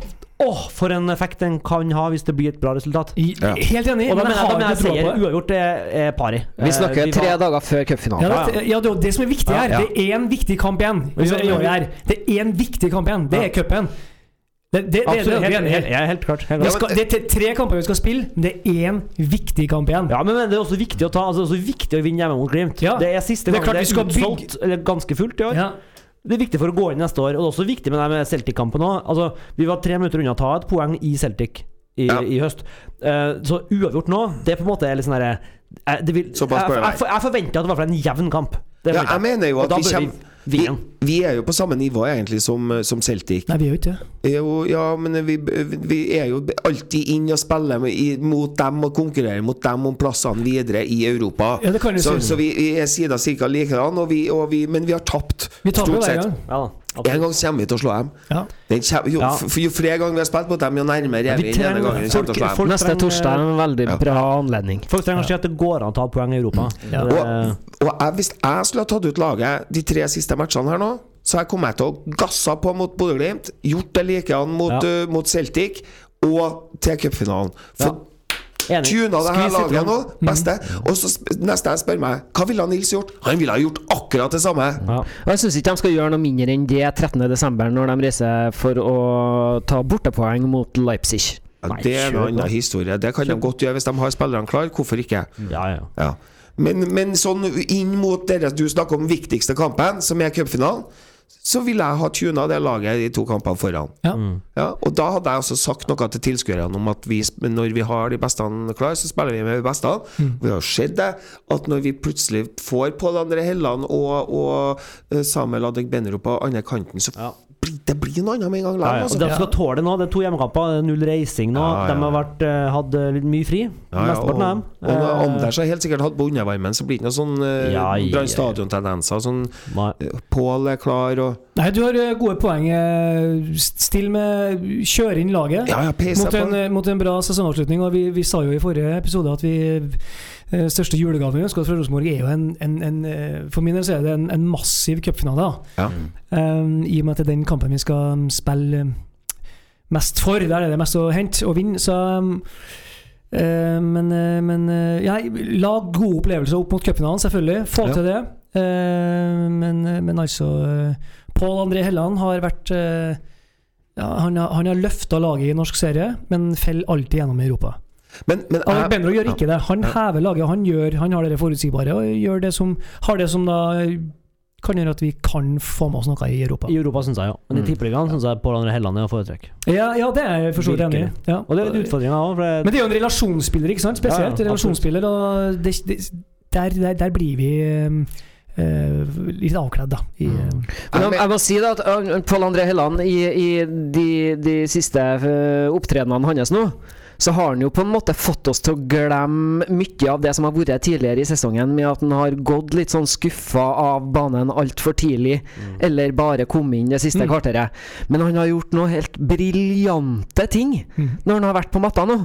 åh, for en effekt den kan ha hvis det blir et bra resultat. I- Ja. Helt enig, Og da men mener jeg seier uavgjort det er pari. Vi snakker Eh, tre var- dager før Ja, cupfinalen. det, ja, det er det som er viktig her. Ja, ja. Det er én viktig kamp igjen. Det er én viktig kamp igjen. Det er cupen. Det, det, det, det, Absolutt, er vi helt, helt, helt klart. Helt klart. skal, det er tre kamper vi skal spille, men det er én viktig kamp igjen. Ja, men, men det er også viktig å ta Altså, det er også viktig å vinne hjemme mot Glimt. Ja. Det er siste Det er gang det er utsolgt, eller ganske fullt i år. Ja. Det er viktig for å gå inn neste år. Og det er også viktig med med Celtic-kampen òg. Altså, vi var tre minutter unna å ta et poeng i Celtic i, Ja. i høst. Uh, så uavgjort nå, det er på en måte litt sånn herre eh, det vil- Såpass jeg, bør det jeg, jeg, jeg forventer at det var en jevn kamp. Det Ja, jeg mener jo Og at da vi bør kommer vi, vi er jo på samme nivå egentlig som, som Celtic. Nei, vi er jo ikke det. Jo, ja, men vi, vi er jo alltid inn og spiller med, i, mot dem og konkurrerer mot dem om plassene videre i Europa. Ja, det kan du så, si. så vi vi er sida cirka likedan, og vi, og vi, men vi har tapt. Vi taper jo stort hver gang. Ja da. En gang kommer vi til å slå dem. Ja. Den jo, Ja. f- jo flere ganger vi har spilt mot dem, jo nærmere er Vi vi. den ene trenger- gangen vi kommer til å slå dem. folk- Neste trenger- torsdag er en veldig Ja. bra anledning. Folk trenger å si at det går an å ta poeng i Europa. Ja. Og, og jeg, hvis jeg skulle ha tatt ut laget de tre siste matchene her nå, så jeg kommet til å gasse på mot Bodø-Glimt, gjort det likedan mot, Ja. uh, mot Celtic og til cupfinalen. For Enig. tuna det her laget nå, beste. Og så neste jeg spør meg, hva ville Nils gjort? Han ville ha gjort akkurat det samme. Ja. Jeg syns ikke de skal gjøre noe mindre enn det 13.12., når de reiser for å ta bortepoeng mot Leipzig. Ja, Nei, det er en annen historie. Det kan de godt gjøre hvis de har spillerne klar. Hvorfor ikke? Ja, ja. Ja. Men, men sånn inn mot dere du snakker om viktigste kampen, som er cupfinalen, så ville jeg ha tuna det laget i de to kampene foran. Ja. Ja, og da hadde jeg også sagt noe til tilskuerne om at vi, når vi har de beste klare, så spiller vi med de beste. Vi har sett det, at når vi plutselig får Pål André Helland og, og eh, Samuel Adegbenro på andre kanten, så Ja. Det blir noe annet med en gang. Ja, likevel, ja. altså. De skal tåle det nå. Det er to hjemmekamper, er null reising nå. Ja, ja, De har vært, eh, hatt eh, litt mye fri. Ja, ja, Mesteparten av dem. Og, og Eh, Anders har helt sikkert hatt på undervarmen, så blir det noe sånn uh, Ja, ja, Brann stadion-tendenser. Sånn Pål er klar og Nei, du har gode poeng. Still med Kjøre inn laget. Ja, ja, Mot en, på. mot en bra sesongavslutning. Og vi, vi sa jo i forrige episode at vi største julegaven vi ønsker oss fra Rosenborg, er jo en, en, en eh, For min del så er det en, en massiv cupfinale. Ja. Um, I og med at det er den kampen vi skal um, spille mest for. Der er det mest å hente og vinne. Så um, uh, Men, uh, men uh, ja, la gode opplevelser opp mot cupfinalen, selvfølgelig. Få Ja. til det. Eh, men, men altså Pål André Helland har vært eh, ja, Han har, han har løfta laget i norsk serie, men faller alltid gjennom i Europa. Men, men jeg, Benro gjør ikke det. Han Ja. hever laget. Han, gjør, han har det forutsigbare og gjør det som, har det som da kan gjøre at vi kan få med oss noe i Europa. I Europa syns jeg, ja. Men i Mm. tippeligaen syns jeg Pål André Helland er å foretrekke. Ja, ja, det er jeg for så vidt enig i. Ja. Og det er litt utfordringa òg, det, Men det er jo en relasjonsspiller, ikke sant? Spesielt Ja, ja, relasjonsspiller. Og det, det, der, der, der blir vi eh, litt avkledd, da. I, um, Men jeg, jeg må si da at uh, Pål André Helland i, i de, de siste uh, opptredenene hans nå så har han jo på en måte fått oss til å glemme mye av det som har vært tidligere i sesongen, med at han har gått litt sånn skuffa av banen altfor tidlig, eller bare kommet inn det siste Mm. kvarteret. Men han har gjort noe helt briljante ting Mm. når han har vært på matta nå.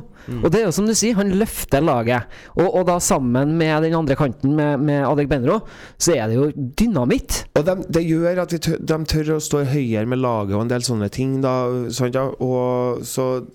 Og det er jo som du sier, han løfter laget. Og, og da sammen med den andre kanten, med, med Adek Benro, så er det jo dynamitt. og de, det gjør at vi tør, de tør å stå høyere med laget og en del sånne ting. Da, sant, ja? Og så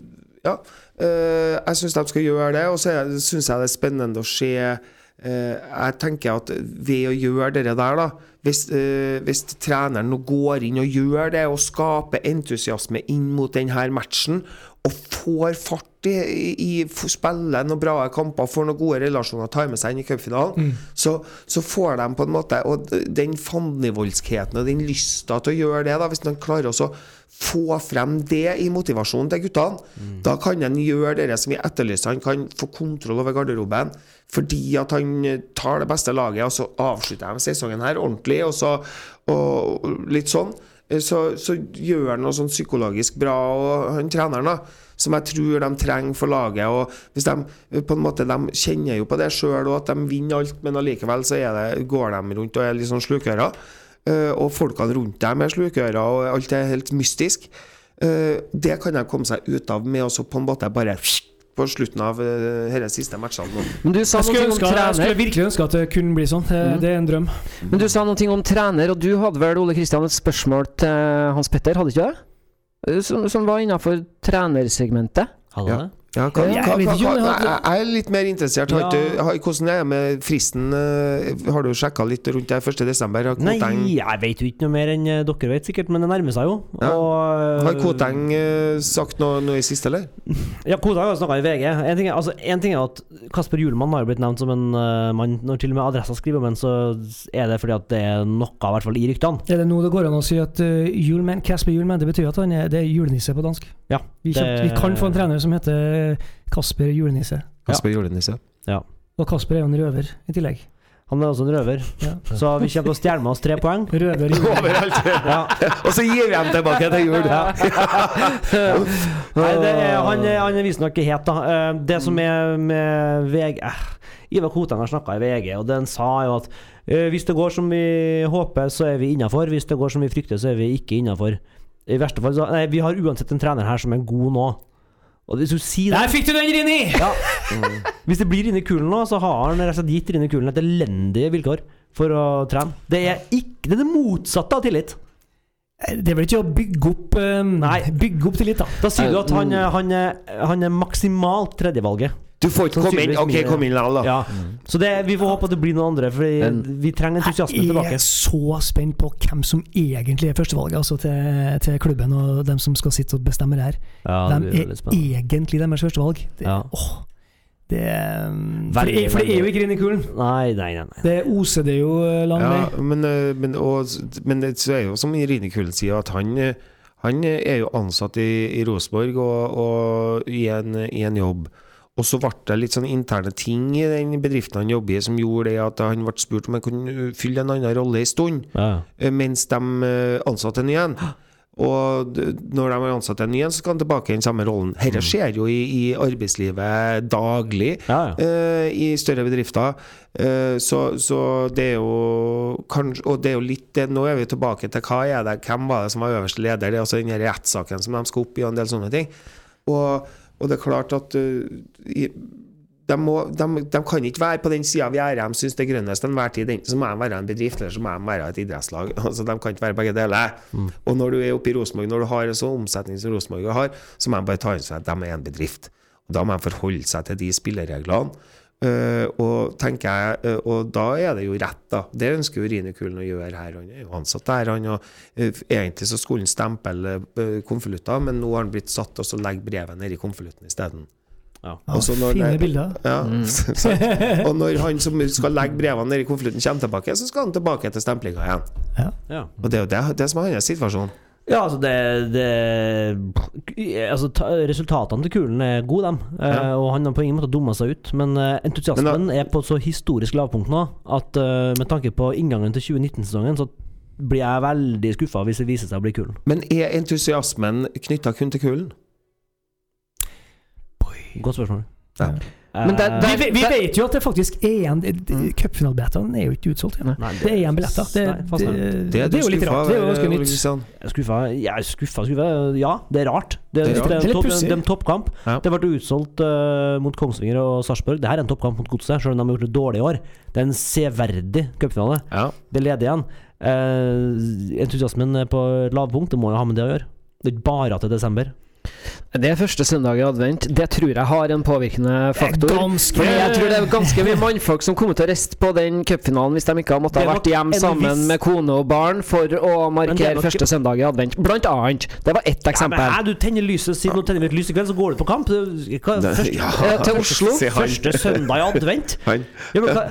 Ja. Eh, jeg syns de skal gjøre det, og så syns jeg det er spennende å se eh, Jeg tenker at ved å gjøre det der, da hvis, eh, hvis treneren nå går inn og gjør det, og skaper entusiasme inn mot denne matchen, og får fart i, i, spiller noen bra kamper, får noen gode relasjoner, tar med seg inn i cupfinalen, så, så får de på en måte Og den fandenivoldskheten og den lysta til å gjøre det, da, hvis de klarer også å få frem det i motivasjonen til guttene, da kan en gjøre det som vi etterlyser. Han kan få kontroll over garderoben fordi at han eh, tar det beste laget, og så avslutter de sesongen her ordentlig, og så og litt sånn. Eh, Så, så gjør han noe sånn psykologisk bra, og han treneren, da, som jeg tror de trenger for laget. og hvis De eh, på en måte, de kjenner jo på det sjøl, at de vinner alt, men allikevel så er det, går de rundt og er litt sånn slukører. Eh, og folkene rundt dem er slukører, og alt er helt mystisk. Eh, det kan de komme seg ut av med å på en måte bare på slutten av uh, disse siste matchene. Men du sa jeg, skulle noe om jeg skulle virkelig ønske at det kunne bli sånn. Det, det er en drøm. Men du sa noe om trener, og du hadde vel Ole Kristian et spørsmål til Hans Petter, hadde ikke du det? Som, som var innafor trenersegmentet. Hadde Ja. det? Ja, hva, Jeg hva, hva, hva, jeg hadde- jeg er litt mer interessert. Har Ja. har, hvordan er det med fristen? eh, Har du sjekka litt rundt det 1. desember? Nei, jeg vet jo ikke noe mer enn eh, dere vet, sikkert, men det nærmer seg jo. Ja. Og, har Koteng eh, sagt noe, noe i siste, eller? <laughs> Ja, Koteng har snakka i VG. En ting, er, altså, en ting er at Kasper Julemann har jo blitt nevnt som en uh, mann Når til og med Adressa skriver om ham, så er det fordi at det er noe, i hvert fall i ryktene. Er det nå det går an å si at uh, Hjulman, Kasper Julemann, det betyr at han er, det er julenisse på dansk? Ja, Vi, det- vi kan få en trener som heter Kasper Julenisse. Kasper Julenisse. Og Kasper er jo en røver i tillegg. Han er også en røver. Ja. Så vi kommer til å stjele med oss tre poeng. Røver i Overalt. Ja. Og så gir vi dem tilbake til jul. <laughs> Nei, det er, han, er- han er visstnok ikke het, da. Eh, Det som er med VG eh, Ivar Koteng har snakka i VG, og den sa jo at eh, hvis det går som vi håper, så er vi innafor. Hvis det går som vi frykter, så er vi ikke innafor. I verste fall så Nei, vi har uansett en trener her som er god nå. Og hvis du sier Der fikk du den, Rini! ja. <laughs> Hvis det blir inni Kulen nå, så har han rett og slett gitt Rini Kulen et elendige vilkår for å trene. Det er ikke Det er det motsatte av tillit. Det er vel ikke å bygge opp eh, Nei. Bygge opp tillit, da. Da sier du at han, er- han, han er maksimalt tredjevalget. Du får ikke komme inn. Ok, kom inn likevel, da. Ja. Så det, vi får håpe at det blir noen andre, for vi trenger entusiasme tilbake. Jeg er så spent på hvem som egentlig er førstevalget altså til, til klubben, og dem som skal sitte og bestemme det her. Ja, Hvem er egentlig deres førstevalg? Det, Ja. åh, det, er- for, det er, for det er jo ikke Rini Kulen. Nei, nei, nei. nei. Det oser det jo eh, lang vei. Ja, men, eh, men, og, men det er jo som Rine Kulen sier, at han, eh, han er jo ansatt i, i Rosenborg og, og i, en, i en jobb. Og så ble det litt sånn interne ting i den bedriften han jobber i, som gjorde det at han ble spurt om han kunne fylle en annen rolle en stund, Ja. eh, mens de eh, ansatte en ny en. Og når de har ansatt en ny en, så skal han tilbake i den samme rollen. Dette skjer jo i, i arbeidslivet daglig Ja, ja. Uh, i større bedrifter. Uh, så, så det er jo kanskje Og det er jo litt det Nå er vi tilbake til hva er det, hvem var det som var øverste leder? Det er altså den rettssaken som de skal opp i, og en del sånne ting. Og, og det er klart at uh, de, må, de, de kan ikke være på den sida vi er de syns det er grønnest enhver tid. Enten så må de være en bedrift, eller så må de være et idrettslag. <laughs> Altså, de kan ikke være begge deler. Og når du er oppe i Rosenborg, når du har en sånn omsetning som Rosenborg har, så må de bare ta inn seg at de er en bedrift. Og Da må de forholde seg til de spillereglene. Eh, og tenker jeg eh, Og da er det jo rett, da. Det ønsker jo Rine Kulen å gjøre her. Han er jo ansatt der, han. Og, eh, egentlig så skulle han stemple konvolutter, men nå har han blitt satt og så legge brevet nedi konvolutten isteden. Ja. Ja, når fine bilder. Ja, <laughs> sant. Og når han som skal legge brevene nedi konvolutten, kommer tilbake, så skal han tilbake til stemplinga igjen. Ja. Og det er jo det, det som er hans situasjon. Ja, altså det, det altså, ta, Resultatene til Kulen er gode, dem. Eh, Ja. og han har på ingen måte dumma seg ut. Men eh, entusiasmen er på et så historisk lavpunkt nå at eh, med tanke på inngangen til 2019-sesongen, så blir jeg veldig skuffa hvis det viser seg å bli Kulen. Men er entusiasmen knytta kun til kulen? Godt spørsmål. Ja. Men der, der, Vi, vi vet jo at det faktisk er igjen Mm. Cupfinalebillettene er jo ikke utsolgt igjen. Nei, Det er igjen billetter. Det, det, det, er jo litt skuffa rart. Det er jo ganske nytt. Skuffa. Jeg er skuffa, skuffa. Ja, det er rart. Det, Det er rart. det er er er en toppkamp. Ja. Det ble utsolgt uh, mot Kongsvinger og Sarpsborg. Det her er en toppkamp mot Godset, selv om de har gjort det dårlig i år. Det er en severdig cupfinale. Ja. Det leder igjen. Uh, entusiasmen er på lavpunkt. Det må jo ha med det å gjøre. Det er ikke bare til er desember. Det er første søndag i advent. Det tror jeg har en påvirkende faktor. ganske- jeg tror det er ganske mye mannfolk som kommer til å riste på den cupfinalen hvis de ikke har måttet ha vært hjemme sammen viss- med kone og barn for å er markere nok- første søndag i advent. Blant annet. Det var ett Ja, men, eksempel. hæ, du tenner lyset Siden nå tenner vi et lys i kveld, så går du på kamp. Hva, første, ja. Eh, til Oslo. Første søndag i advent? <laughs> Han. Ja, men <laughs> hva,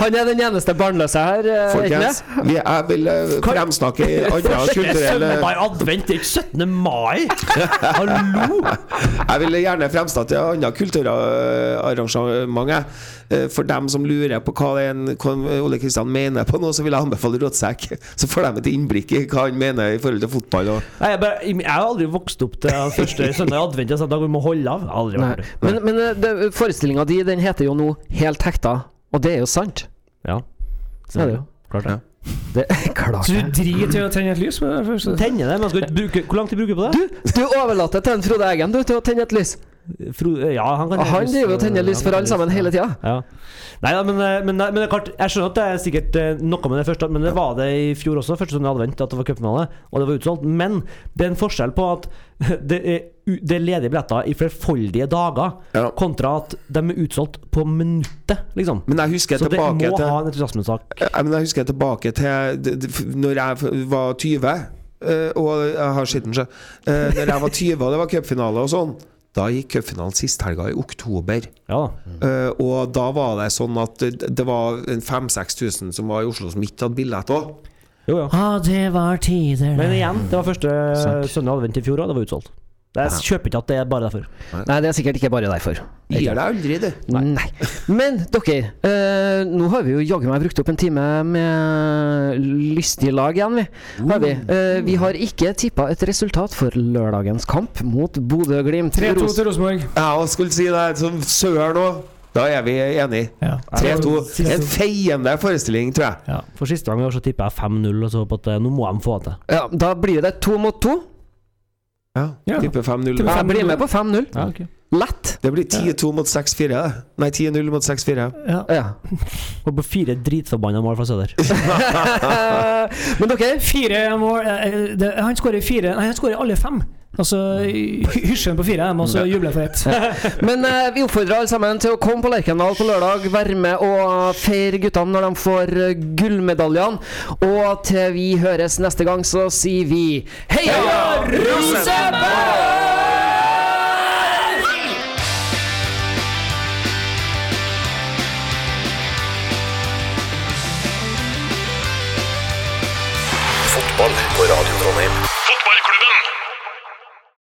Han er den eneste barnløse her, eh, Folkens, vi, jeg vil eh, fremsnakke andre <laughs> første søndag i advent, det er ikke 17. mai! <laughs> Hallo! Jeg vil gjerne fremstå til andre kulturarrangement. jeg. Eh, For dem som lurer på hva, en, hva Ole Kristian mener på noe, så vil jeg anbefale Rådsekk. <laughs> Så får de et innblikk i hva han mener i forhold til fotball. Og Nei, jeg, bare, jeg har aldri vokst opp til at <laughs> første søndag i advent. Jeg sa at vi må holde av. Aldri Nei. vært. Men, men eh, forestillinga di den heter jo nå Helt hekta, og det er jo sant. Ja. Så er det jo. Klart det. Det <laughs> er klart Så du driter i å tenne et lys? med det første? Tenne det, men skal ikke bruke Hvor lang tid bruker du på det? Du, du overlater til en Frode Eggen du, til å tenne et lys. Fro, ja, han kan Han driver og tenner lys for alle sammen hele tida. Ja. Nei da, men, eh, men, men det er klart Jeg skjønner at det er sikkert eh, noe med det første, men det var det i fjor også, første søndag advent, at det var cupfinale, og det var utsolgt. Men det er en forskjell på at <laughs> det er, det er ledige billetter i flerfoldige dager, Ja. kontra at de er utsolgt på minuttet, liksom. Men jeg husker Så det må til ha en entusiasmesak. Men jeg husker tilbake til Når jeg var 20 eh, Og jeg har skitten sjø Når jeg var 20 og det var cupfinale og sånn Da gikk cupfinalen sist helga i oktober Ja. Eh, Og da var det sånn at det- var en 5000-6000 Som var i Oslo som ikke hadde billett òg. Jo, ja. Ah, det var tider Men igjen, det var første søndag advent i fjor òg, det var utsolgt. Jeg kjøper ikke at det er bare derfor. Nei, det er sikkert ikke bare derfor. Gir deg aldri, du. Nei. Men dere, eh, nå har vi jo jaggu meg brukt opp en time med lystig lag igjen, vi. Har vi. Eh, vi har ikke tippa et resultat for lørdagens kamp mot Bodø-Glimt. 3-2 Ros- til Rosenborg. og skulle si det som søren òg. Da er vi enige. Ja. 3-2. En feiende forestilling, tror jeg. Ja. For siste gang i år så tipper jeg 5-0, og så håper at eh, nå må de få det til. Ja, da blir det to mot to. Ja, Ja. Tipper 5-0. Ja, Jeg blir med på 5-0. Ja, okay. Lett. Det blir 10-2 mot 6-4. Nei, 10-0 mot 6-4. Ja. Ja. <laughs> Og på fire dritforbanna mål fra Søder. <laughs> <laughs> Men dere, Fire mål eh, eh, det, Han skårer fire Nei, han skårer alle fem. Altså hysjer han på fire, og så jubler juble for ett. <laughs> Men eh, vi oppfordrer alle sammen til å komme på Lerkendal på lørdag. Være med og feire guttene når de får eh, gullmedaljene. Og til vi høres neste gang, så sier vi heia Rosenborg!